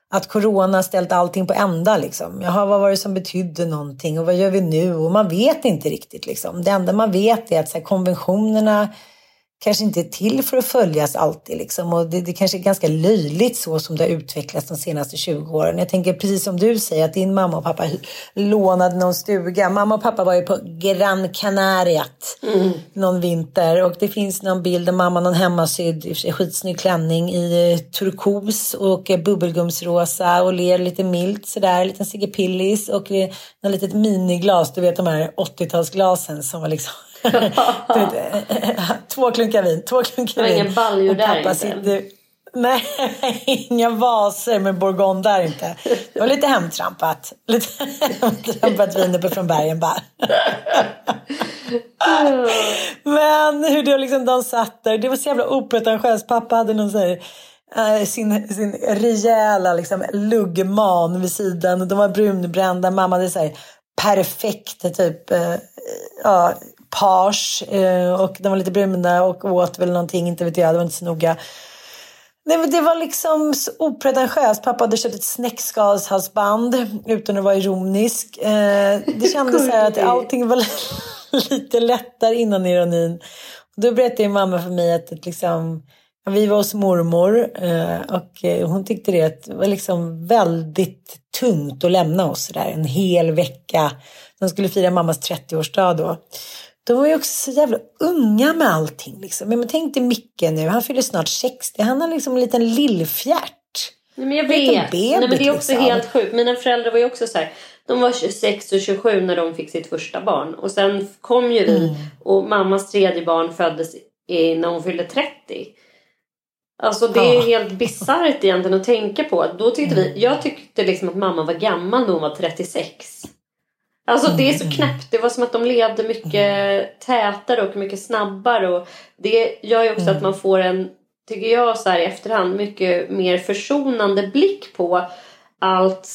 [SPEAKER 3] att corona ställt allting på ända liksom. Jaha, vad var det som betydde någonting och vad gör vi nu? Och man vet inte riktigt liksom. Det enda man vet är att så här, konventionerna kanske inte är till för att följas alltid. Liksom. Och det, det kanske är ganska löjligt så som det har utvecklats de senaste 20 åren. Jag tänker precis som du säger att din mamma och pappa lånade någon stuga. Mamma och pappa var ju på Gran Canariat mm. någon vinter och det finns någon bild där mamma någon hemmasydd skitsnygg klänning i eh, turkos och eh, bubbelgumsrosa och ler lite milt sådär, en liten Sigge Pillis och eh, något litet miniglas, du vet de här 80-talsglasen som var liksom *laughs* *laughs* två klunkar vin, två klunkar vin.
[SPEAKER 1] Ingen baljor där inte. Sitter,
[SPEAKER 3] nej, *laughs* inga vaser med bourgogne där inte. Det var lite hemtrampat. Lite *laughs* hemtrampat vin uppe från bergen bara. *laughs* Men hur det liksom, de satt där, det var så jävla opretentiöst. Pappa hade någon sån här, eh, sin, sin rejäla liksom, luggman vid sidan. De var brunbrända. Mamma hade så här, perfekt typ, uh, ja, page eh, och de var lite bruna och åt väl någonting, inte vet jag, det var inte så noga. Nej, det var liksom så opretentiöst. Pappa hade köpt ett snäckskalshalsband utan att vara ironisk. Eh, det *laughs* kändes så här att allting var *laughs* lite lättare innan ironin. Då berättade mamma för mig att liksom, vi var hos mormor eh, och hon tyckte det var liksom väldigt tungt att lämna oss där en hel vecka. De skulle fira mammas 30-årsdag då. De var ju också så jävla unga med allting. Liksom. Men tänk dig Micke nu, han fyller snart 60. Han har liksom en liten lillfjärt.
[SPEAKER 1] Nej, men jag vet. Bebis, Nej, men det är också liksom. helt sjukt. Mina föräldrar var ju också så här. De var 26 och 27 när de fick sitt första barn. Och sen kom ju vi. Mm. Och mammas tredje barn föddes när hon fyllde 30. Alltså det är ja. helt bisarrt egentligen att tänka på. Då tyckte vi, mm. jag tyckte liksom att mamma var gammal när hon var 36. Alltså det är så mm. knäppt. Det var som att de levde mycket tätare och mycket snabbare. Och det gör ju också att mm. man får en, tycker jag så här i efterhand, mycket mer försonande blick på allt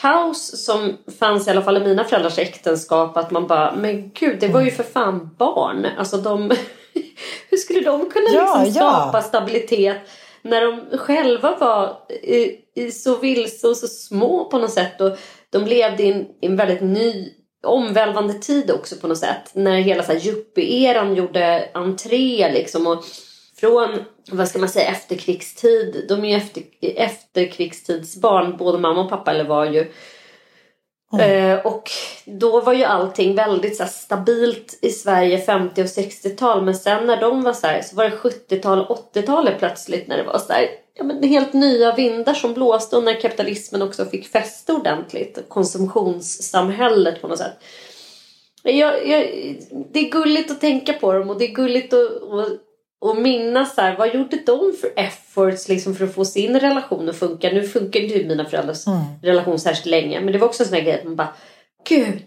[SPEAKER 1] kaos som fanns i alla fall i mina föräldrars äktenskap. Att man bara, men gud det var ju för fan barn. Alltså de, *laughs* hur skulle de kunna ja, liksom skapa ja. stabilitet när de själva var i, i så vilse och så små på något sätt. Och de levde i en, i en väldigt ny omvälvande tid också på något sätt. När hela så yuppie-eran gjorde entré liksom. Och från, vad ska man säga, efterkrigstid. De är ju efter, efterkrigstidsbarn, både mamma och pappa eller var ju. Mm. Eh, och då var ju allting väldigt så här, stabilt i Sverige 50 och 60-tal. Men sen när de var så här, så var det 70-tal och 80-talet plötsligt när det var så här, ja, men helt nya vindar som blåste och när kapitalismen också fick fäste ordentligt. Konsumtionssamhället på något sätt. Jag, jag, det är gulligt att tänka på dem och det är gulligt att, att, att minnas så här, vad gjorde de för efforts liksom för att få sin relation att funka. Nu funkar ju mina föräldrars mm. relation särskilt länge men det var också en sån här grej att man bara Gud,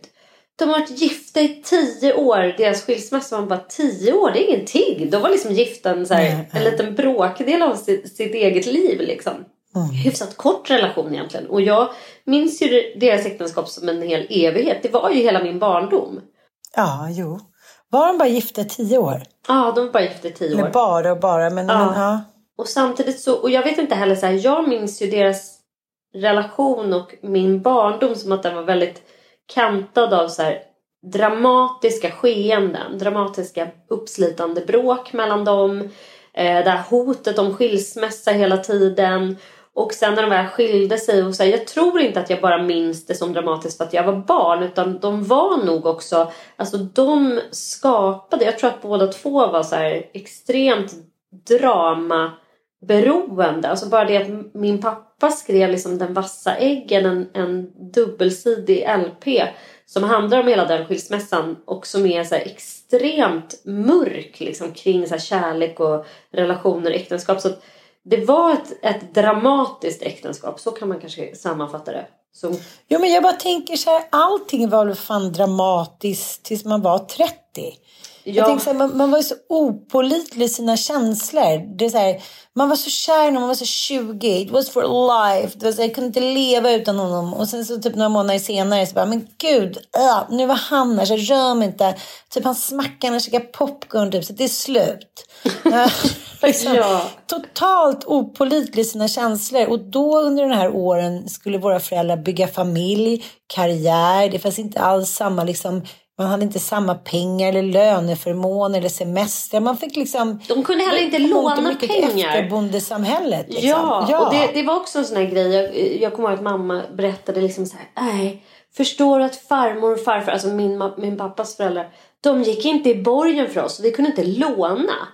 [SPEAKER 1] de har varit gifta i tio år. Deras skilsmässa var bara tio år. Det är ingenting. De var liksom gifta en, så här, en liten bråkdel av sitt, sitt eget liv. Liksom. Mm. Hyfsat kort relation egentligen. Och jag minns ju deras äktenskap som en hel evighet. Det var ju hela min barndom.
[SPEAKER 3] Ja, jo. Var de bara gifta i tio år?
[SPEAKER 1] Ja, de var bara gifta i tio år.
[SPEAKER 3] Eller bara och bara. Men, ja. men, ja.
[SPEAKER 1] Och samtidigt så, och jag vet inte heller så här, jag minns ju deras relation och min barndom som att den var väldigt kantad av så här, dramatiska skeenden, dramatiska uppslitande bråk mellan dem. Eh, det här hotet om skilsmässa hela tiden. Och sen när de väl skilde sig och så här, jag tror inte att jag bara minns det som dramatiskt för att jag var barn utan de var nog också, alltså de skapade, jag tror att båda två var så här extremt dramaberoende. Alltså bara det att min pappa skrev liksom Den vassa äggen, en, en dubbelsidig LP som handlar om hela den skilsmässan och som är så extremt mörk liksom, kring så kärlek och relationer och äktenskap. Så det var ett, ett dramatiskt äktenskap, så kan man kanske sammanfatta det. Så...
[SPEAKER 3] Jo men jag bara tänker så här, allting var väl fan dramatiskt tills man var 30. Ja. Jag tänker så här, man, man, var ju så opolitlig i sina känslor. Det är så här, man var så kär när man var så 20. It was for life. Det var så här, jag kunde inte leva utan honom. Och sen så typ några månader senare så bara, men gud, äh, nu var han här så rör mig inte. Typ han smackar när jag käkar popcorn typ, så det är slut. *laughs* *laughs* *laughs* liksom, ja. Totalt opolitlig i sina känslor. Och då under den här åren skulle våra föräldrar bygga familj, karriär. Det fanns inte alls samma liksom man hade inte samma pengar eller löneförmåner eller semester. Man fick liksom...
[SPEAKER 1] De kunde heller inte låna pengar.
[SPEAKER 3] efter bondesamhället. Liksom.
[SPEAKER 1] Ja, och det, det var också en sån här grej. Jag, jag kommer ihåg att mamma berättade liksom så här. Nej, förstår att farmor och farfar, alltså min, min pappas föräldrar. De gick inte i borgen för oss. Vi kunde inte låna.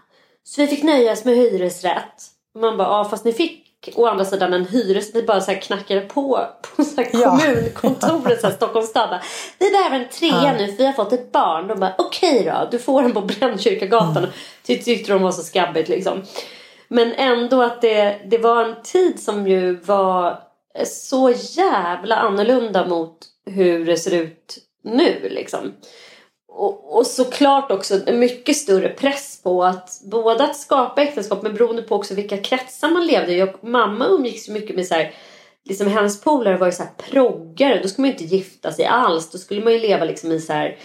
[SPEAKER 1] Så vi fick nöja oss med hyresrätt. Och man bara, ja fast ni fick å andra sidan en hyresrätt. Vi bara så här knackade på på så här
[SPEAKER 3] Ja.
[SPEAKER 1] kommunkontoret så här, Stockholms stad. bara, Vi behöver en trea nu för vi har fått ett barn. De bara, okej då. Du får den på Brännkyrkagatan.
[SPEAKER 3] Mm.
[SPEAKER 1] Ty- tyckte de var så skabbigt liksom. Men ändå att det, det var en tid som ju var så jävla annorlunda mot hur det ser ut nu liksom. Och, och såklart också en mycket större press på att både att skapa äktenskap men beroende på också vilka kretsar man levde i. Mamma umgicks ju mycket med så här, liksom hennes polare var ju så här proggare. Då skulle man ju inte gifta sig alls. Då skulle man ju leva liksom i så här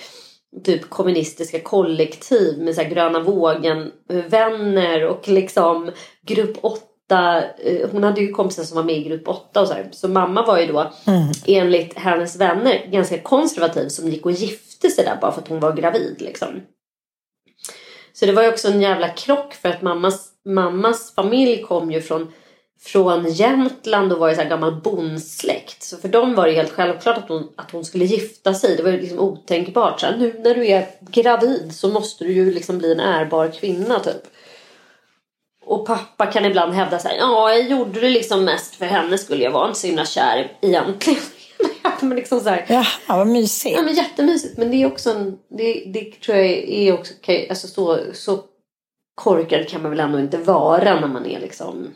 [SPEAKER 1] typ kommunistiska kollektiv med så här gröna vågen vänner och liksom grupp 8 hon hade ju kompisar som var med i grupp 8 och så här. Så mamma var ju då enligt hennes vänner ganska konservativ som gick och gifte sig där bara för att hon var gravid liksom. Så det var ju också en jävla krock för att mammas, mammas familj kom ju från från Jämtland och var ju så här gammal bondsläkt. Så för dem var det helt självklart att hon, att hon skulle gifta sig. Det var ju liksom otänkbart. Så här, nu när du är gravid så måste du ju liksom bli en ärbar kvinna typ. Och pappa kan ibland hävda så här, ja jag gjorde det liksom mest för henne skulle jag vara inte så himla kär egentligen men liksom så här,
[SPEAKER 3] Ja, vad mysigt.
[SPEAKER 1] Ja men jättemysigt men det är också en, det, det tror jag är också, kan- alltså så, så korkad kan man väl ändå inte vara när man är liksom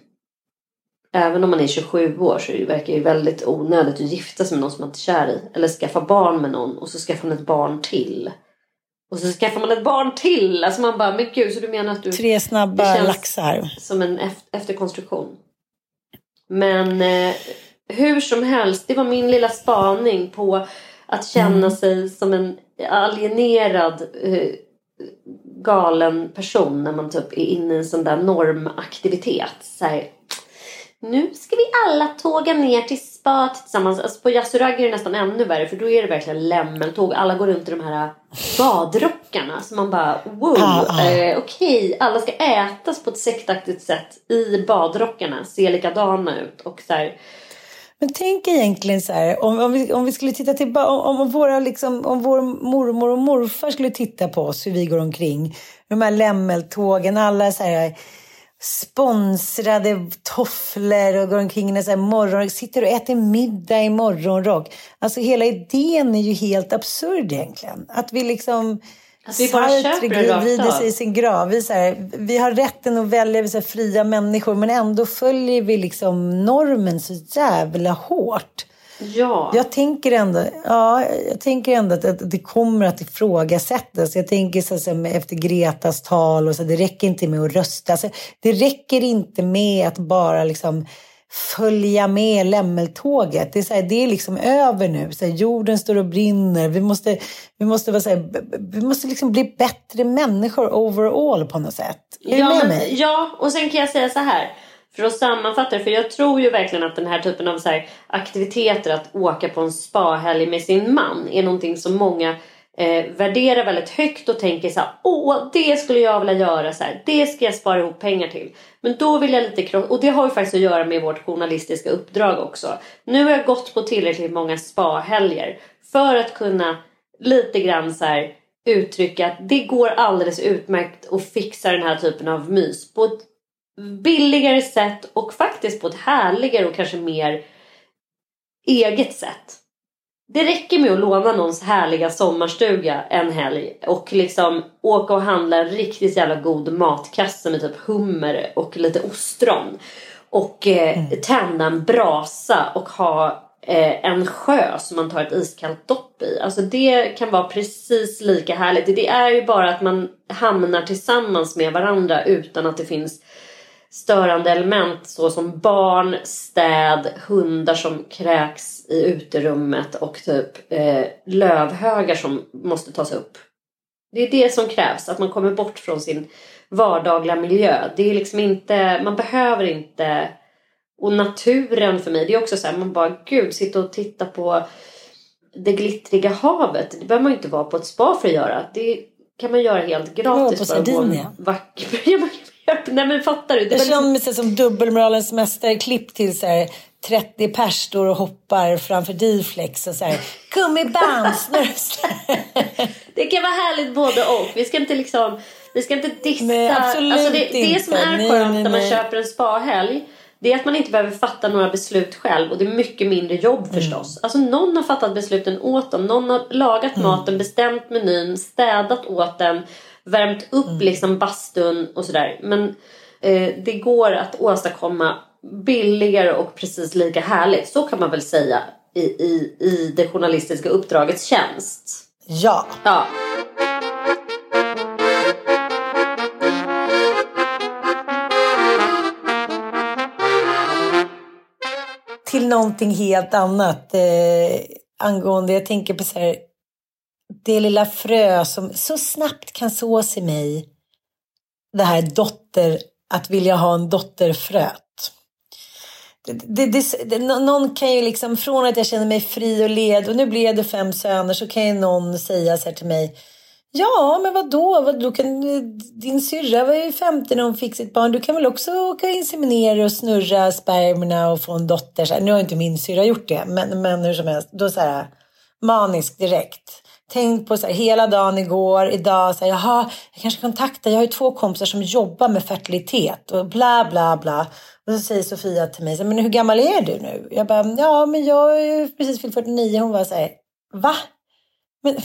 [SPEAKER 1] Även om man är 27 år så verkar det ju väldigt onödigt att gifta sig med någon som man inte är kär i. Eller skaffa barn med någon och så skaffar man ett barn till. Och så skaffar man ett barn till. Alltså man bara, men gud så du menar att du
[SPEAKER 3] Tre snabba laxar.
[SPEAKER 1] som en eft- efterkonstruktion. Men eh, hur som helst, det var min lilla spaning på att känna sig som en alienerad eh, galen person när man typ är inne i en sån där normaktivitet. Så här, nu ska vi alla tåga ner till spa tillsammans. Alltså på Yasuragi är det nästan ännu värre för då är det verkligen lämmeltåg. Alla går runt i de här badrockarna. Så man bara wow,
[SPEAKER 3] Ah, ah.
[SPEAKER 1] eh, okej, alla ska ätas på ett sektaktigt sätt i badrockarna. Se likadana ut och så här,
[SPEAKER 3] men tänk egentligen så här, om, om, vi, om vi skulle titta tillbaka, om, om, våra, liksom, om vår mormor och morfar skulle titta på oss, hur vi går omkring. De här lämmeltågen, alla så här sponsrade tofflor och går omkring i så här morgon, sitter och äter middag i morgonrock. Alltså hela idén är ju helt absurd egentligen. Att vi liksom...
[SPEAKER 1] Att vi bara köper rakt av.
[SPEAKER 3] sig i sin grav. Vi, så här, vi har rätten att välja, vi är fria människor, men ändå följer vi liksom normen så jävla hårt.
[SPEAKER 1] ja.
[SPEAKER 3] Jag tänker ändå, ja, jag tänker ändå att, att det kommer att ifrågasättas. Jag tänker så, så, här, efter Gretas tal och så, det räcker inte med att rösta. Alltså, det räcker inte med att bara liksom följa med lämmeltåget. Det är, så här, det är liksom över nu. Så här, jorden står och brinner. Vi måste, vi måste, vara så här, vi måste liksom bli bättre människor overall på något sätt. Är
[SPEAKER 1] ja,
[SPEAKER 3] du med
[SPEAKER 1] men,
[SPEAKER 3] mig?
[SPEAKER 1] Ja, och sen kan jag säga så här. För att sammanfatta för jag tror ju verkligen att den här typen av så aktiviteter, att åka på en spahelg med sin man, är någonting som många eh, värderar väldigt högt och tänker så här, åh det skulle jag vilja göra så här, det ska jag spara ihop pengar till. Men då vill jag lite krångla, och det har ju faktiskt att göra med vårt journalistiska uppdrag också. Nu har jag gått på tillräckligt många spahelger för att kunna lite grann så här uttrycka att det går alldeles utmärkt att fixa den här typen av mys på ett billigare sätt och faktiskt på ett härligare och kanske mer eget sätt. Det räcker med att låna någons härliga sommarstuga en helg och liksom åka och handla en riktigt jävla god matkasse med typ hummer och lite ostron. Och eh, tända en brasa och ha eh, en sjö som man tar ett iskallt dopp i. Alltså det kan vara precis lika härligt. Det är ju bara att man hamnar tillsammans med varandra utan att det finns störande element såsom barn, städ, hundar som kräks i uterummet och typ eh, lövhögar som måste tas upp. Det är det som krävs, att man kommer bort från sin vardagliga miljö. Det är liksom inte, man behöver inte och naturen för mig, det är också så här, man bara gud, sitta och titta på det glittriga havet. Det behöver man ju inte vara på ett spa för att göra. Det kan man göra helt gratis.
[SPEAKER 3] på
[SPEAKER 1] bara gå en
[SPEAKER 3] Sardinia. *laughs* *laughs*
[SPEAKER 1] Nej men fattar du? Det
[SPEAKER 3] Jag
[SPEAKER 1] liksom...
[SPEAKER 3] känner mig som dubbelmoralens mästare-klipp till så här 30 pers står och hoppar framför D-flex och så här gummiband. *laughs*
[SPEAKER 1] Det kan vara härligt både och. Vi ska inte liksom... Vi ska inte dissa.
[SPEAKER 3] Nej, absolut
[SPEAKER 1] alltså det, det som
[SPEAKER 3] inte.
[SPEAKER 1] är skönt när man köper en spahelg. Det är att man inte behöver fatta några beslut själv. Och det är mycket mindre jobb
[SPEAKER 3] Mm.
[SPEAKER 1] förstås. Alltså någon har fattat besluten åt dem. Någon har lagat
[SPEAKER 3] Mm.
[SPEAKER 1] maten, bestämt menyn, städat åt den. Värmt upp
[SPEAKER 3] Mm.
[SPEAKER 1] liksom bastun och sådär. Men eh, det går att åstadkomma billigare och precis lika härligt. Så kan man väl säga i, i, i det journalistiska uppdragets tjänst.
[SPEAKER 3] Ja,
[SPEAKER 1] Ja.
[SPEAKER 3] till någonting helt annat. Eh, angående, jag tänker på så här, det lilla frö som så snabbt kan sås i mig. Det här dotter, att vilja ha en dotterfröt. Det, det, det, någon kan ju liksom, från att jag känner mig fri och led och nu blev det fem söner så kan ju någon säga så här till mig. Ja, men vadå? vadå? kan, din syrra var ju 50 när hon fick sitt barn. Du kan väl också åka och inseminera och snurra spermierna och få en dotter. Så här, nu har inte min syrra gjort det, men, men hur som helst. Då så här, manisk direkt. Tänk på så här, hela dagen igår, idag, så här, jaha, jag kanske kontaktar, jag har ju två kompisar som jobbar med fertilitet och bla bla bla. Och så säger Sofia till mig, så här, men hur gammal är du nu? Jag bara, ja men jag är ju precis fyllt 49. Hon var så här, va? Men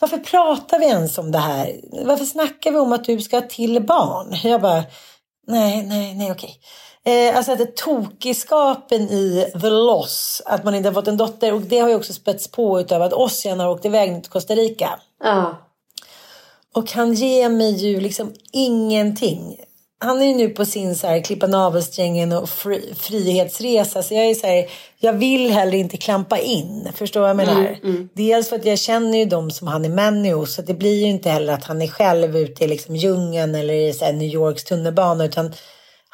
[SPEAKER 3] varför pratar vi ens om det här? Varför snackar vi om att du ska ha till barn? Jag bara, nej, nej, nej, okej. Eh, alltså att tokiskapen i the loss, att man inte har fått en dotter. Och det har ju också spätts på utav att Ossian har åkt iväg till Costa Rica.
[SPEAKER 1] Ja.
[SPEAKER 3] Och han ger mig ju liksom ingenting. Han är ju nu på sin så här klippa navelsträngen och fri, frihetsresa. Så jag är så här, jag vill heller inte klampa in. Förstår vad jag menar? Dels för att jag känner ju dem som han är män hos. Så det blir ju inte heller att han är själv ute i liksom djungeln eller i så här New Yorks tunnelbana. Utan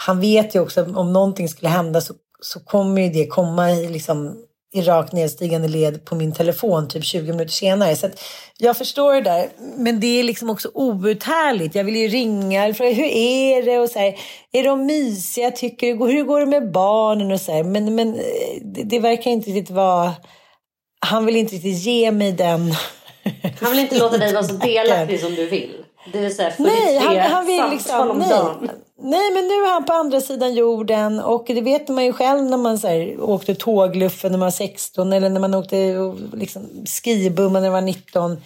[SPEAKER 3] han vet ju också att om någonting skulle hända så, så kommer ju det komma i liksom i rakt nedstigande led på min telefon typ 20 minuter senare. Så jag förstår det där. Men det är liksom också outhärdligt. Jag vill ju ringa och fråga hur är det och så här, är de mysiga? Tycker du, hur går det med barnen och så här. Men, men eh, det, det verkar inte riktigt vara... Han vill inte riktigt ge mig den... *laughs*
[SPEAKER 1] Han vill inte låta dig vara så delaktig som du vill. Det vill säga 43
[SPEAKER 3] Nej, han, han vill
[SPEAKER 1] samtal
[SPEAKER 3] liksom...
[SPEAKER 1] om
[SPEAKER 3] Nej.
[SPEAKER 1] dagen.
[SPEAKER 3] Nej, men nu är han på andra sidan jorden och det vet man ju själv när man så här, åkte tågluffen när man var 16 eller när man åkte liksom, skibumma när man var 19.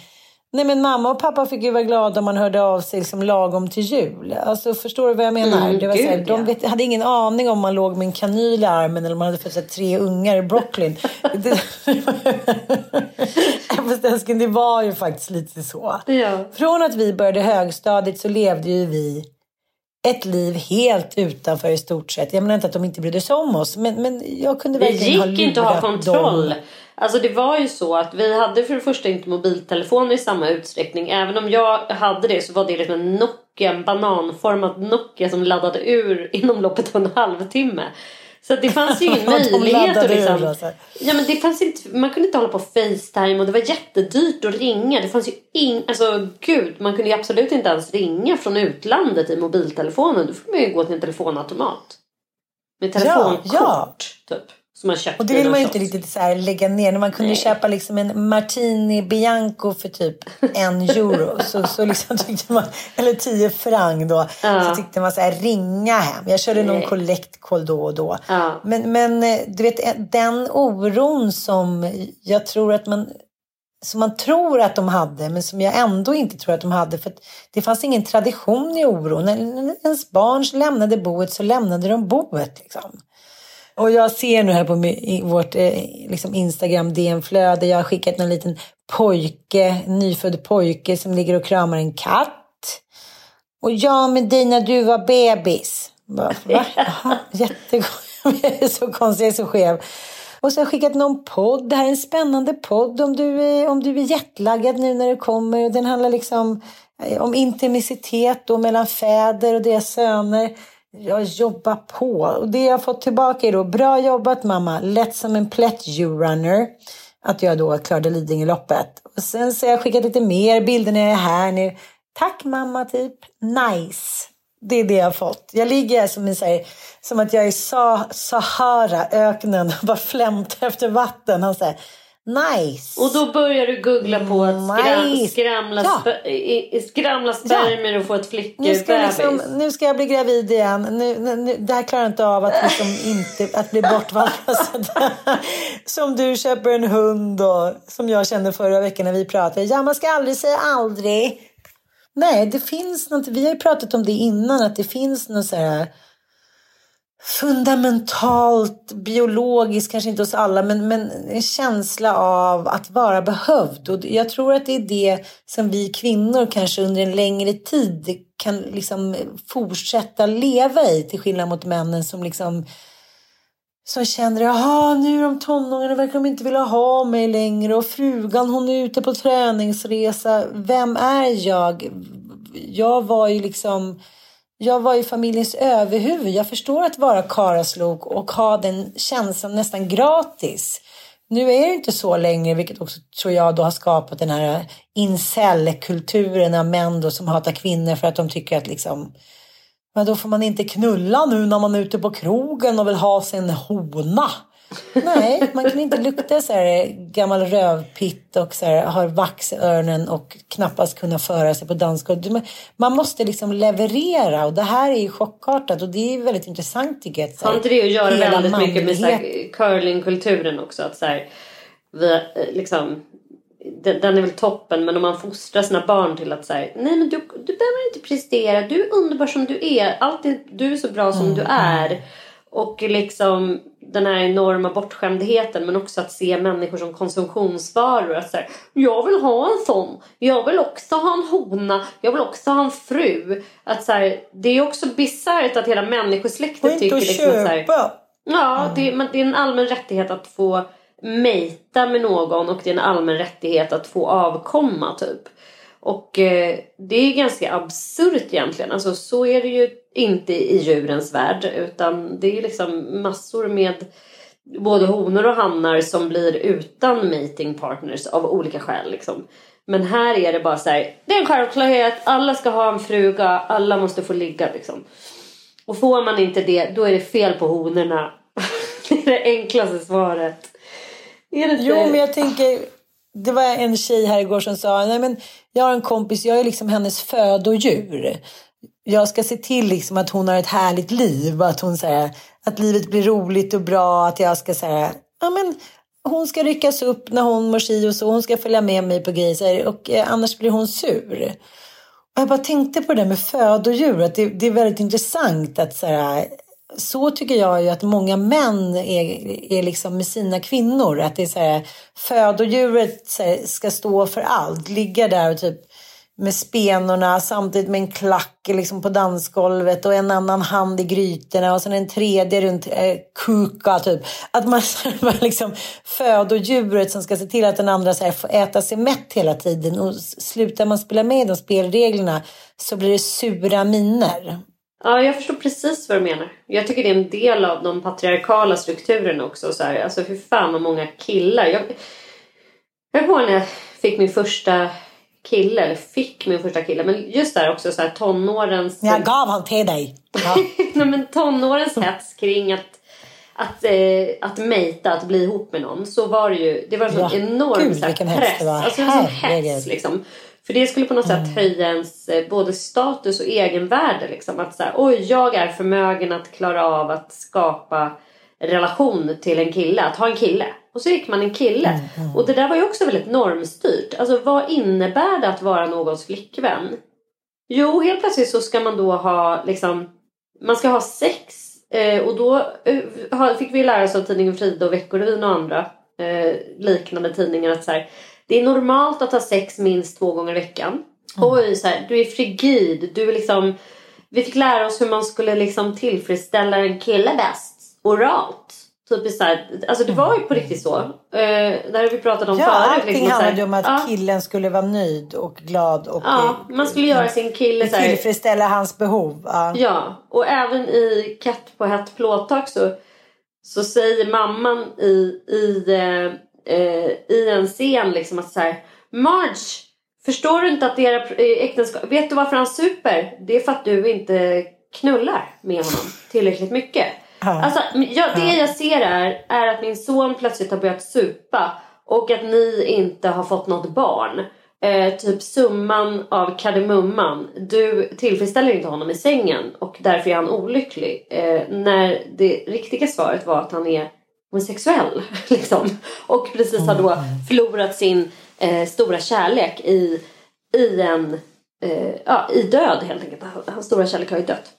[SPEAKER 3] Nej, men mamma och pappa fick ju vara glada om man hörde av sig liksom lagom till jul. Alltså, förstår du vad jag menar?
[SPEAKER 1] Mm,
[SPEAKER 3] det var så här,
[SPEAKER 1] gud,
[SPEAKER 3] de vet, hade ingen aning om man låg med en kanyl i armen eller om man hade fått här, tre ungar i Brooklyn. *laughs* *laughs* Fast älskling, det var ju faktiskt lite så.
[SPEAKER 1] Ja.
[SPEAKER 3] Från att vi började högstadiet så levde ju vi ett liv helt utanför i stort sett. Jag menar inte att de inte brydde sig om oss, men, men jag kunde
[SPEAKER 1] Det
[SPEAKER 3] verkligen ha
[SPEAKER 1] gick inte att ha
[SPEAKER 3] lurat
[SPEAKER 1] kontroll.
[SPEAKER 3] dem.
[SPEAKER 1] Alltså det var ju så att vi hade för det första inte mobiltelefoner i samma utsträckning. Även om jag hade det så var det liksom en Nokia, en bananformad Nokia som laddade ur inom loppet av en halvtimme. Så det fanns ju *laughs* ingen
[SPEAKER 3] Ja,
[SPEAKER 1] möjlighet att liksom...
[SPEAKER 3] ur, alltså.
[SPEAKER 1] Ja men det fanns inte, man kunde inte hålla på Facetime och det var jättedyrt att ringa. Det fanns ju ing, alltså gud, man kunde ju absolut inte ens ringa från utlandet i mobiltelefonen. Då får man ju gå till en telefonautomat. Med telefonkort
[SPEAKER 3] ja.
[SPEAKER 1] typ. Som man köpte
[SPEAKER 3] Och det vill
[SPEAKER 1] någon
[SPEAKER 3] man ju inte riktigt så lägga ner. När man kunde
[SPEAKER 1] Nej.
[SPEAKER 3] köpa liksom en Martini Bianco för typ en *laughs* euro. så, så liksom *laughs* tyckte man, eller tio franc då.
[SPEAKER 1] Ja.
[SPEAKER 3] Så tyckte man så här ringa hem. Jag körde någon
[SPEAKER 1] Nej.
[SPEAKER 3] collect call då och då.
[SPEAKER 1] Ja.
[SPEAKER 3] Men, men eh, du vet den oron som jag tror att man som man tror att de hade, men som jag ändå inte tror att de hade. För det fanns ingen tradition i oron. När ens barn lämnade boet så lämnade de boet. Liksom. Och jag ser nu här på vårt eh, liksom Instagram DM-flöde, jag har skickat en liten pojke, nyfödd pojke som ligger och kramar en katt. Och jag med dig när du var bebis. *laughs* Va? Jättegott. *laughs* Jag är så konstig, jag är så skev. Och så har jag skickat någon podd. Det här är en spännande podd om du är, om du är jetlaggad nu när det kommer. Och Den handlar liksom eh, om intimitet då mellan fäder och deras söner. Jag jobbar på. Och det jag har fått tillbaka är då, bra jobbat mamma, lätt som en plätt you runner. att jag då klarade Lidingöloppet. Och sen så har jag skickat lite mer bilder när jag är här nu. Tack mamma, typ. Nice. Det är det jag har fått. Jag ligger som, en, här, som att jag är i Sahara, öknen, och bara *laughs* flämtar efter vatten. Han säger Nice!
[SPEAKER 1] Och då börjar du googla på att skram, nice. skramla, ja. sp skramla spermier ja. och få ett flickbebis.
[SPEAKER 3] Nu, liksom, nu ska jag bli gravid igen. Nu, nu, nu, det här klarar jag inte av att, liksom inte, att bli bortvalkad. *laughs* som du köper en hund och som jag kände förra veckan när vi pratade. Ja, man ska aldrig säga aldrig. Nej, det finns något. Vi har ju pratat om det innan, att det finns något så här fundamentalt biologiskt, kanske inte hos alla, men, men en känsla av att vara behövd. Och jag tror att det är det som vi kvinnor kanske under en längre tid kan liksom fortsätta leva i, till skillnad mot männen som liksom som känner att nu är de tonåringarna verkar de inte vilja ha mig längre och frugan hon är ute på träningsresa. Vem är jag? Jag var ju liksom jag var ju familjens överhuvud. Jag förstår att vara karaslok och ha den känslan nästan gratis. Nu är det inte så längre, vilket också tror jag då har skapat den här incel-kulturen av män då som hatar kvinnor för att de tycker att liksom men då får man inte knulla nu när man är ute på krogen och vill ha sin hona. Nej, man kan inte lukta så här gammal rövpitt och så här, har vax i öronen och knappast kunna föra sig på dansgolvet. Man måste liksom leverera och det här är ju chockartat och det är väldigt intressant tycker jag.
[SPEAKER 1] Har inte det att göra väldigt mycket med curlingkulturen också? Att så här, vi, eh, liksom, den är väl toppen men om man fostrar sina barn till att säga nej men du, du behöver inte prestera, du är underbar som du är, Alltid, du är så bra som mm, du är. Och liksom den här enorma bortskämdheten men också att se människor som konsumtionsvaror. Att så här, jag vill ha en sån. Jag vill också ha en hona. Jag vill också ha en fru. Att så här, det är också bisarrt att hela människosläktet tycker liksom att så här, Ja, det, men det är en allmän rättighet att få mejta med någon och det är en allmän rättighet att få avkomma typ. Och eh, det är ganska absurt egentligen. Alltså så är det ju inte i djurens värld utan det är liksom massor med både honor och hannar som blir utan mating partners av olika skäl liksom. Men här är det bara så här, det är en självklarhet, alla ska ha en fruga, alla måste få ligga liksom. Och får man inte det, då är det fel på honorna. *laughs* det är det enklaste svaret.
[SPEAKER 3] Är det jo, men jag tänker, det var en tjej här igår som sa, nej men jag har en kompis, jag är liksom hennes födodjur. Jag ska se till liksom att hon har ett härligt liv, att, hon, så här, att livet blir roligt och bra, att jag ska säga, ja men hon ska ryckas upp när hon mår si och så, hon ska följa med mig på grejer och eh, annars blir hon sur. Och jag bara tänkte på det med födodjur, att det, det är väldigt intressant att så här, så tycker jag ju att många män är, är liksom med sina kvinnor. Att det är så här, födodjuret ska stå för allt. Ligga där och typ med spenorna samtidigt med en klack liksom på dansgolvet och en annan hand i grytorna och sen en tredje runt eh, kuka typ. Att man *laughs* liksom födodjuret som ska se till att den andra så här, får äta sig mätt hela tiden och slutar man spela med de spelreglerna så blir det sura miner.
[SPEAKER 1] Ja, jag förstår precis vad du menar. Jag tycker det är en del av de patriarkala strukturerna också. Så här. Alltså hur fan vad många killar. Jag, jag ihåg när jag fick min första kille, eller fick min första kille, men just där också så här tonårens...
[SPEAKER 3] Jag gav han till dig.
[SPEAKER 1] Ja. *laughs* Nej, men tonårens hets kring att att, eh, att mejta, att bli ihop med någon så var det ju det var en sån ja, enorm Gud, så här, press. Det var. Alltså det var sån hets liksom. För det skulle på något sätt mm. höja ens eh, både status och egenvärde. Liksom. Att så här, oj, jag är förmögen att klara av att skapa relation till en kille, att ha en kille. Och så gick man en kille. Mm, mm. Och det där var ju också väldigt normstyrt. Alltså vad innebär det att vara någons flickvän? Jo, helt plötsligt så ska man då ha liksom, man ska ha sex. Eh, och då eh, fick vi lära oss av tidningen Frida och Veckorevyn och andra eh, liknande tidningar att så här, det är normalt att ha sex minst två gånger i veckan. Mm. Oj, så här, du är frigid. Du är liksom, vi fick lära oss hur man skulle liksom tillfredsställa en kille bäst. Oralt. Typ så här, alltså det var ju på riktigt så. Uh, det har vi pratat om
[SPEAKER 3] ja,
[SPEAKER 1] förut.
[SPEAKER 3] Allting liksom, handlade om att ja. killen skulle vara nöjd och glad. Och,
[SPEAKER 1] ja, man skulle göra sin kille så
[SPEAKER 3] här, Tillfredsställa hans behov. Ja.
[SPEAKER 1] ja, och även i Katt på hett plåttak så, så säger mamman i, i eh, eh, i en scen liksom att så här, Marge, förstår du inte att era eh, äktenskap, vet du varför han super? Det är för att du inte knullar med honom tillräckligt mycket. Ja. Alltså, jag, det jag ser är, är att min son plötsligt har börjat supa och att ni inte har fått något barn. Eh, typ summan av kardemumman. Du tillfredsställer inte honom i sängen och därför är han olycklig. Eh, när det riktiga svaret var att han är homosexuell. *laughs* Liksom. Och precis har då förlorat sin eh, stora kärlek i, i en eh, ja, i död helt enkelt. Hans stora kärlek har ju dött.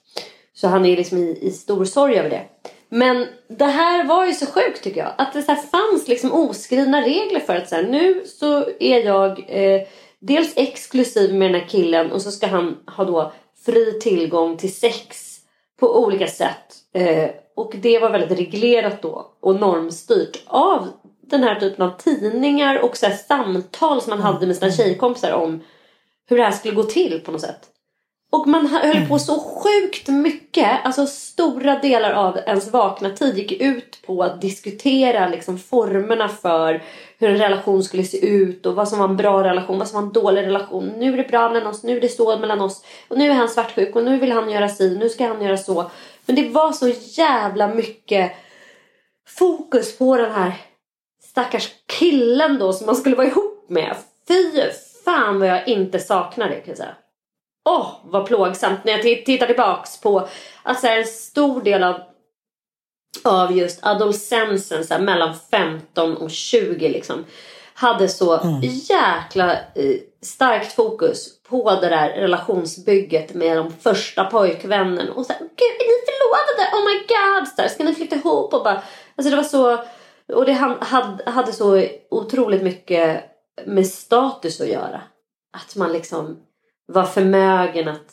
[SPEAKER 1] Så han är liksom i, i stor sorg över det. Men det här var ju så sjukt tycker jag. Att det så fanns liksom oskrivna regler för att så här, nu så är jag eh, dels exklusiv med den här killen och så ska han ha då fri tillgång till sex på olika sätt. Eh, och det var väldigt reglerat då och normstyrt av den här typen av tidningar och så samtal som man hade med sina tjejkompisar om hur det här skulle gå till på något sätt. Och man höll på mm. så sjukt mycket. Alltså stora delar av ens vakna tid gick ut på att diskutera liksom formerna för hur en relation skulle se ut och vad som var en bra relation, vad som var en dålig relation. Nu är det bra mellan oss, nu är det så mellan oss och nu är han svartsjuk och nu vill han göra si, nu ska han göra så. Men det var så jävla mycket fokus på den här stackars killen då som man skulle vara ihop med. Fy fan vad jag inte saknar det kan jag säga. Åh, oh, vad plågsamt när jag tittar tillbaks på alltså en stor del av av just adolescensen så här, mellan 15 och 20 liksom hade så mm. jäkla eh, starkt fokus på det där relationsbygget med de första pojkvännen och så här, gud är ni förlovade? Oh my god! Så där, ska ni flytta ihop? Och bara, alltså det var så och det hade, hade så otroligt mycket med status att göra. Att man liksom var förmögen att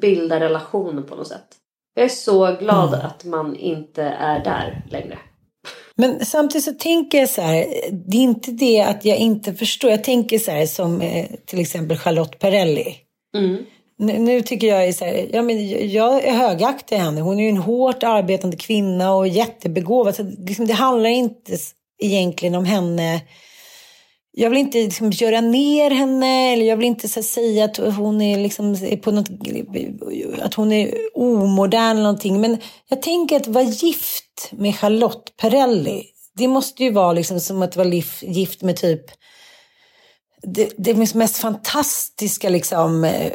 [SPEAKER 1] bilda relationer på något sätt. Jag är så glad mm. att man inte är där längre.
[SPEAKER 3] Men samtidigt så tänker jag så här, det är inte det att jag inte förstår. Jag tänker så här som eh, till exempel Charlotte Perrelli. Mm. Nu, nu, tycker jag är så här, ja, men jag är högaktig henne. Hon är ju en hårt arbetande kvinna och jättebegåvad. Så liksom, det handlar inte egentligen om henne jag vill inte liksom göra ner henne eller jag vill inte så, säga att hon är, liksom, på något, att hon är omodern eller någonting. Men jag tänker att vara gift med Charlotte Perrelli, det måste ju vara liksom som att vara gift med typ det, det mest fantastiska liksom, eh,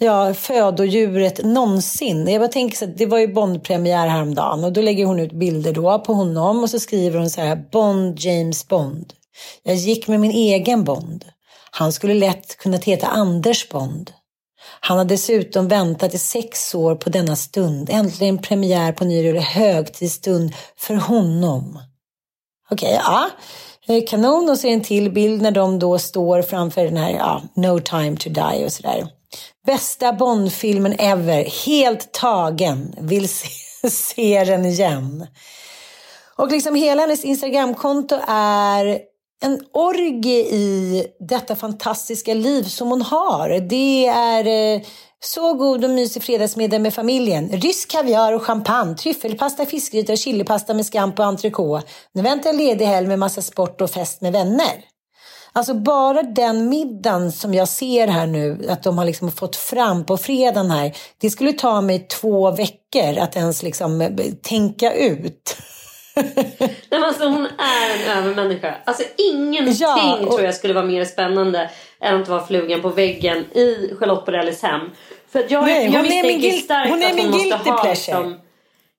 [SPEAKER 3] ja, födodjuret någonsin. Jag bara tänker så att det var ju Bond-premiär häromdagen och då lägger hon ut bilder då på honom och så skriver hon så här Bond, James Bond. Jag gick med min egen Bond. Han skulle lätt kunnat heta Anders Bond. Han har dessutom väntat i sex år på denna stund. Äntligen premiär på nyår, högtidsstund för honom. Okej, okay, ja. Eh, kanon och så är en till bild när de då står framför den här ja, No time to die och sådär. Bästa Bondfilmen ever, helt tagen, vill se, *laughs* se den igen. Och liksom hela hennes Instagramkonto är en orgie i detta fantastiska liv som hon har. Det är eh, så god och mysig fredagsmiddag med familjen. Rysk kaviar och champagne, tryffelpasta, fiskgryta och chilipasta med scampo och entrecote. Nu väntar en ledig helg med massa sport och fest med vänner. Alltså bara den middagen som jag ser här nu, att de har liksom fått fram på fredagen här. Det skulle ta mig två veckor att ens liksom eh, tänka ut. *laughs*
[SPEAKER 1] Nej, alltså, hon är en övermänniska. Alltså, ingenting ja, och... tror jag skulle vara mer spännande än att vara flugan på väggen i Charlotte Borellis hem. För jag,
[SPEAKER 3] Nej,
[SPEAKER 1] jag
[SPEAKER 3] hon är min, guilt, hon är min guilty pleasure. Liksom,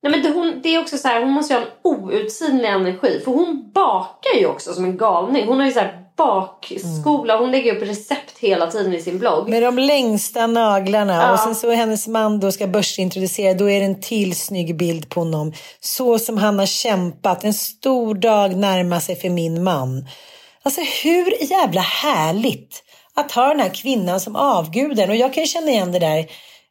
[SPEAKER 1] Nej, men det, hon, det är också så här, hon måste ha en outsinlig energi. För hon bakar ju också som en galning. Hon har ju så här bakskola. Mm. Hon lägger upp recept hela tiden i sin blogg.
[SPEAKER 3] Med de längsta naglarna. Ja. Och sen så hennes man då ska börsintroducera. Då är det en till snygg bild på honom. Så som han har kämpat. En stor dag närmar sig för min man. Alltså hur jävla härligt att ha den här kvinnan som avguden. Och jag kan känna igen det där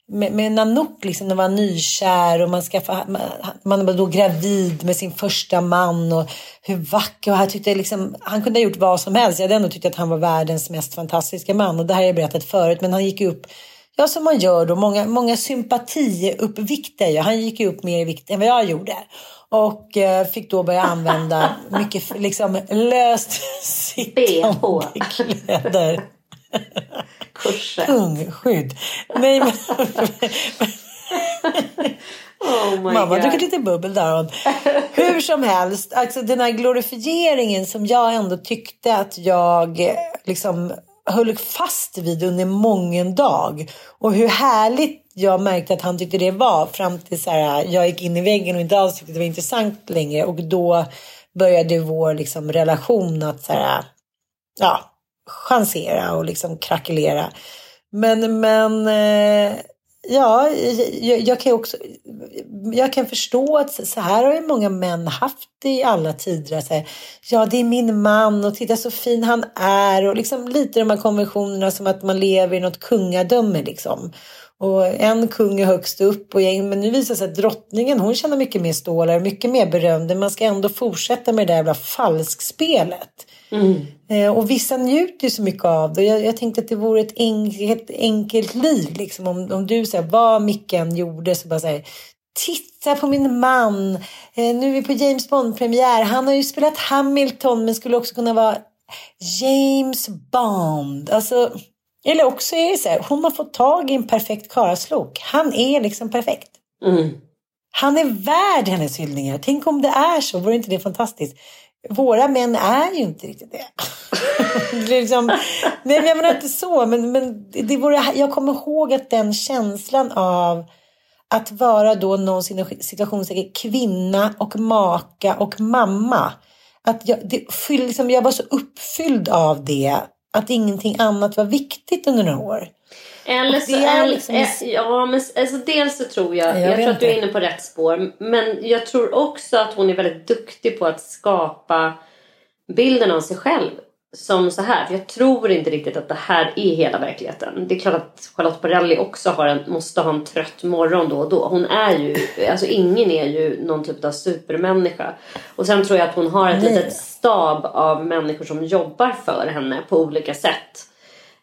[SPEAKER 3] med, med Nanook liksom, när man var nykär och man, skaffa, man, man var då gravid med sin första man och hur vacker och han tyckte liksom, han kunde ha gjort vad som helst. Jag hade ändå tyckt att han var världens mest fantastiska man och det här har jag berättat förut men han gick upp Ja, som man gör då. Många, många sympatiuppvikter. Ja. Han gick ju upp mer i vikt än vad jag gjorde. Och eh, fick då börja använda *laughs* mycket liksom löst sittande kläder.
[SPEAKER 1] Kurser.
[SPEAKER 3] Kungskydd. Nej men...
[SPEAKER 1] Oh
[SPEAKER 3] Mamma dricker lite bubbel där. Hur som helst, alltså den här glorifieringen som jag ändå tyckte att jag liksom höll fast vid under mången dag. Och hur härligt jag märkte att han tyckte det var fram till så här, jag gick in i väggen och inte alls tyckte det var intressant längre. Och då började vår liksom, relation att så här, ja, chansera och liksom krackelera. Men, men eh, ja, jag, jag kan också jag kan förstå att så här har ju många män haft det i alla tider. Så här, ja, det är min man och titta så fin han är och liksom lite de här konventionerna som att man lever i något kungadöme liksom. Och en kung är högst upp och jag, men nu visar det sig att drottningen hon tjänar mycket mer stålar, mycket mer beröm. Men man ska ändå fortsätta med det där jävla falskspelet. Eh, och vissa njuter ju så mycket av det. Jag, jag tänkte att det vore ett enkelt, enkelt liv. Liksom. Om, om du säger vad Micken gjorde så bara säger Titta på min man. Eh, nu är vi på James Bond-premiär. Han har ju spelat Hamilton men skulle också kunna vara James Bond. Alltså, eller också är det så här, hon har fått tag i en perfekt karlslok. Han är liksom perfekt.
[SPEAKER 1] Mm.
[SPEAKER 3] Han är värd hennes hyllningar. Tänk om det är så, vore inte det fantastiskt? Våra män är ju inte riktigt det. det *laughs* liksom, nej, men jag menar inte så, men, men det vore, jag kommer ihåg att den känslan av att vara då någon situationssäker kvinna och maka och mamma. Att jag, det, liksom, jag var så uppfylld av det att ingenting annat var viktigt under några år.
[SPEAKER 1] Eller så, eller,
[SPEAKER 3] liksom-
[SPEAKER 1] ja, men alltså dels så tror jag,
[SPEAKER 3] Ja,
[SPEAKER 1] jag,
[SPEAKER 3] jag
[SPEAKER 1] tror att du är inne på rätt spår. Men jag tror också att hon är väldigt duktig på att skapa bilden av sig själv som så här. För jag tror inte riktigt att det här är hela verkligheten. Det är klart att Charlotte Borelli också har en, måste ha en trött morgon då och då. Hon är ju, alltså ingen är ju någon typ av supermänniska. Och sen tror jag att hon har ett
[SPEAKER 3] Nej.
[SPEAKER 1] litet stab av människor som jobbar för henne på olika sätt.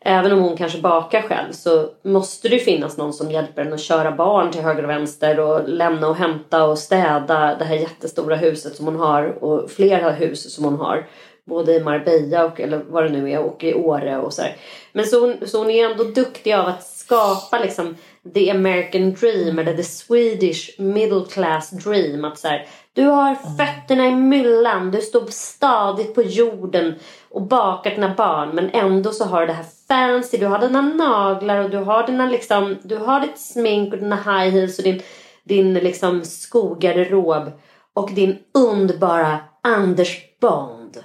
[SPEAKER 1] Även om hon kanske bakar själv så måste det finnas någon som hjälper henne att köra barn till höger och vänster och lämna och hämta och städa det här jättestora huset som hon har och flera hus som hon har. Både i Marbella och eller vad det nu är och i Åre och så här. Men så hon, så hon är ändå duktig av att skapa liksom the American dream eller the Swedish middle class dream. Att så här, du har fötterna i myllan, du står stadigt på jorden och bakar dina barn men ändå så har du det här fancy, du har dina naglar och du har dina liksom, du har ditt smink och dina high heels och din, din liksom skogarderob och din underbara Anders Bond.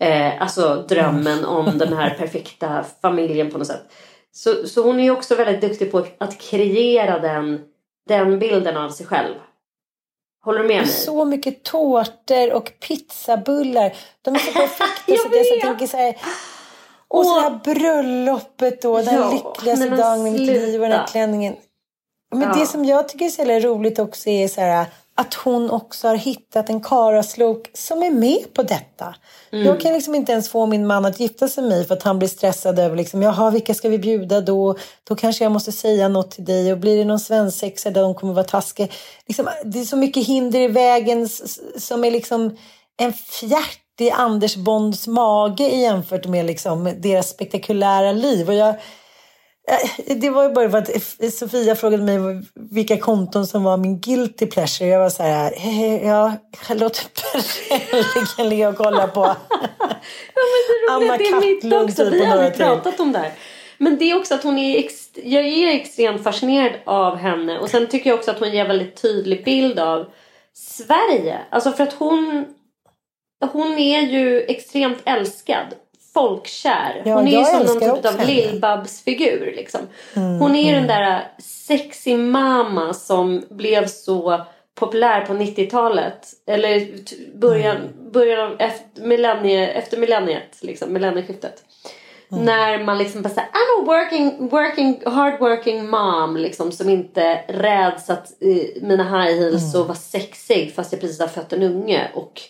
[SPEAKER 1] Eh, alltså drömmen om den här perfekta familjen på något sätt. Så, så hon är ju också väldigt duktig på att kreera den, den bilden av sig själv. Håller du med mig?
[SPEAKER 3] Så mycket tårtor och pizzabullar. De är så *laughs* perfekta. Så att jag så tänker så här, och så det här bröllopet då. Den
[SPEAKER 1] Ja,
[SPEAKER 3] lyckligaste dagen i mitt liv och den här klänningen. Men
[SPEAKER 1] Ja.
[SPEAKER 3] det som jag tycker är så jävla roligt också är så här, att hon också har hittat en karaslok som är med på detta.
[SPEAKER 1] Mm.
[SPEAKER 3] Jag kan liksom inte ens få min man att gifta sig med mig för att han blir stressad över liksom, jaha vilka ska vi bjuda då? Då kanske jag måste säga något till dig och blir det någon svensexa där de kommer vara taskiga. Liksom, det är så mycket hinder i vägen som är liksom en fjärt i Anders Bonds mage jämfört med liksom deras spektakulära liv. Och jag, Eh, Det var ju bara för att Sofia frågade mig vilka konton som var min guilty pleasure. Jag var så här, ja, Charlotte Perrelli kan ligga och kolla på. *laughs* Anna
[SPEAKER 1] det är mitt också.
[SPEAKER 3] typ
[SPEAKER 1] Vi har aldrig pratat om det här. Men det är också att hon är, jag är extremt fascinerad av henne. Och sen tycker jag också att hon ger väldigt tydlig bild av Sverige. Alltså för att hon, hon är ju extremt älskad. Folkkär.
[SPEAKER 3] Ja,
[SPEAKER 1] hon är ju som någon typ av.
[SPEAKER 3] Mm,
[SPEAKER 1] Lill-Babs-figur. Liksom. Hon är ju den där sexy mamma som blev så populär på 90-talet. Eller början,
[SPEAKER 3] Mm.
[SPEAKER 1] början av efter, millennie, efter millenniet. Liksom, millennieskiftet.
[SPEAKER 3] Mm.
[SPEAKER 1] När man liksom bara säger I'm a working, working, hardworking mom. Liksom, som inte räds att eh, mina high heels
[SPEAKER 3] Mm.
[SPEAKER 1] och vara sexig fast jag precis har fött en unge. Och,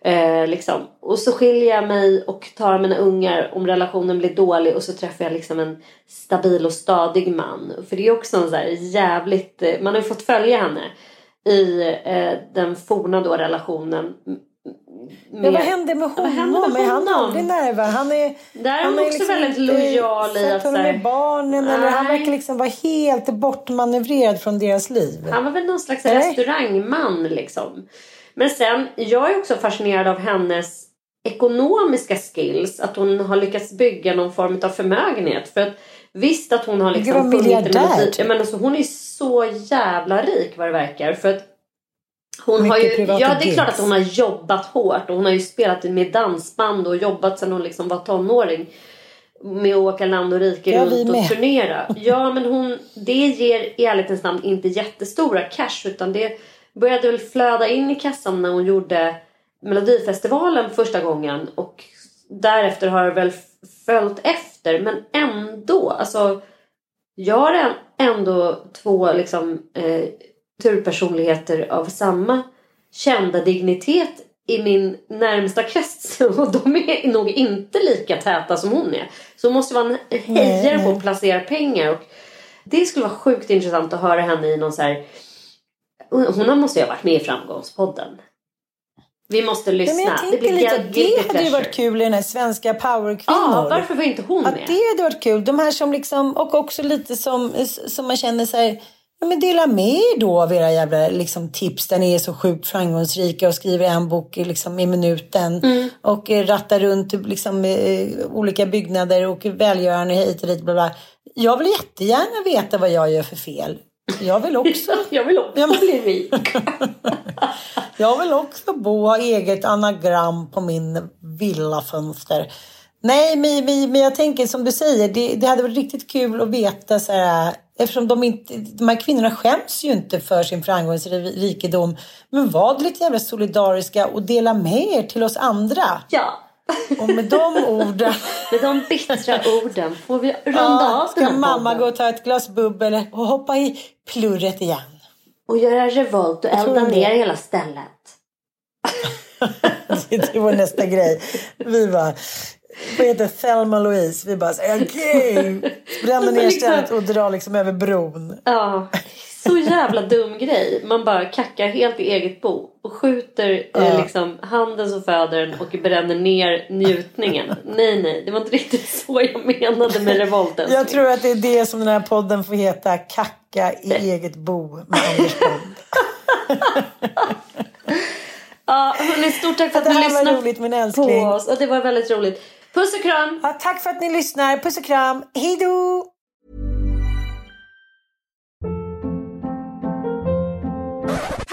[SPEAKER 1] eh, liksom. och så skiljer jag mig och tar mina ungar om relationen blir dålig och så träffar jag liksom en stabil och stadig man. För det är också en så här jävligt, eh, man har ju fått följa henne i eh, den forna då relationen.
[SPEAKER 3] Med, ja, vad hände med honom? Vad hände med honom? Är han aldrig närvarande? Han är,
[SPEAKER 1] Där är han, är också liksom väldigt lojal i att...
[SPEAKER 3] med barnen nej. eller han verkar liksom vara helt bortmanövrerad från deras liv.
[SPEAKER 1] Han var väl någon slags nej. restaurangman liksom. Men sen, jag är också fascinerad av hennes ekonomiska skills. Att hon har lyckats bygga någon form av förmögenhet. För att visst att hon har liksom
[SPEAKER 3] funnit en
[SPEAKER 1] men alltså, Hon är så jävla rik vad det verkar. För att hon Mycket har ju, ja det är klart att hon har jobbat hårt och hon har ju spelat med dansband och jobbat sedan hon liksom var tonåring. Med att åka land och rike ja, runt och turnera. *laughs* Ja men hon, det ger i ärlighetens namn inte jättestora cash utan det började väl flöda in i kassan när hon gjorde Melodifestivalen första gången och därefter har det väl följt efter. Men ändå alltså jag har ändå två liksom eh, turpersonligheter av samma kända dignitet i min närmsta krets. *laughs* Och de är nog inte lika täta som hon är. Så hon måste vara en hejare på att placera pengar och det skulle vara sjukt intressant att höra henne i någon så här hon måste ju ha varit med i Framgångspodden. Vi måste lyssna.
[SPEAKER 3] jag det blir lite, det hade ju varit kul i den här svenska powerkvinnor.
[SPEAKER 1] Ja, varför var inte hon med?
[SPEAKER 3] Att det hade varit kul. De här som liksom, och också lite som, som man känner sig Ja, men dela med er då av era jävla liksom, tips där ni är så sjukt framgångsrika och skriver en bok liksom, i minuten mm. och eh, rattar runt liksom, eh, olika byggnader och välgörande hit och dit. Bla bla. Jag vill jättegärna veta vad jag gör för fel. Jag vill också, *laughs*
[SPEAKER 1] jag vill också jag bli rik. *laughs*
[SPEAKER 3] jag vill också bo och ha eget anagram på min villafönster. Nej, men, men jag tänker som du säger, det, det hade varit riktigt kul att veta så här, eftersom de, inte, de här kvinnorna skäms ju inte för sin framgångsrikedom. Men var lite jävla solidariska och dela med er till oss andra.
[SPEAKER 1] Ja.
[SPEAKER 3] Och med de orden. *laughs*
[SPEAKER 1] med de bittra orden får vi runda ja, av
[SPEAKER 3] Ska mamma gå och ta ett glas bubbel och hoppa i plurret igen.
[SPEAKER 1] Och göra revolt och elda ner hela stället. *laughs*
[SPEAKER 3] det var nästa grej. Vi bara, vad heter Thelma Louise. Vi bara okej. Okay. *laughs* Bränner ner liksom- stället och drar liksom över bron.
[SPEAKER 1] Ja, så jävla dum grej. Man bara kackar helt i eget bo och skjuter eh, liksom handen som föder den och bränner ner njutningen. nej, nej, det var inte riktigt *laughs* så jag menade med revolten.
[SPEAKER 3] Jag tror att det är det som den här podden får heta. Kacka i eget bo med Anders. *laughs*
[SPEAKER 1] Ja, hörni, stort tack för att, att ni lyssnade på oss. Och det var väldigt roligt. Puss och kram!
[SPEAKER 3] Ja, tack för att ni lyssnar. Puss och kram. Hej då!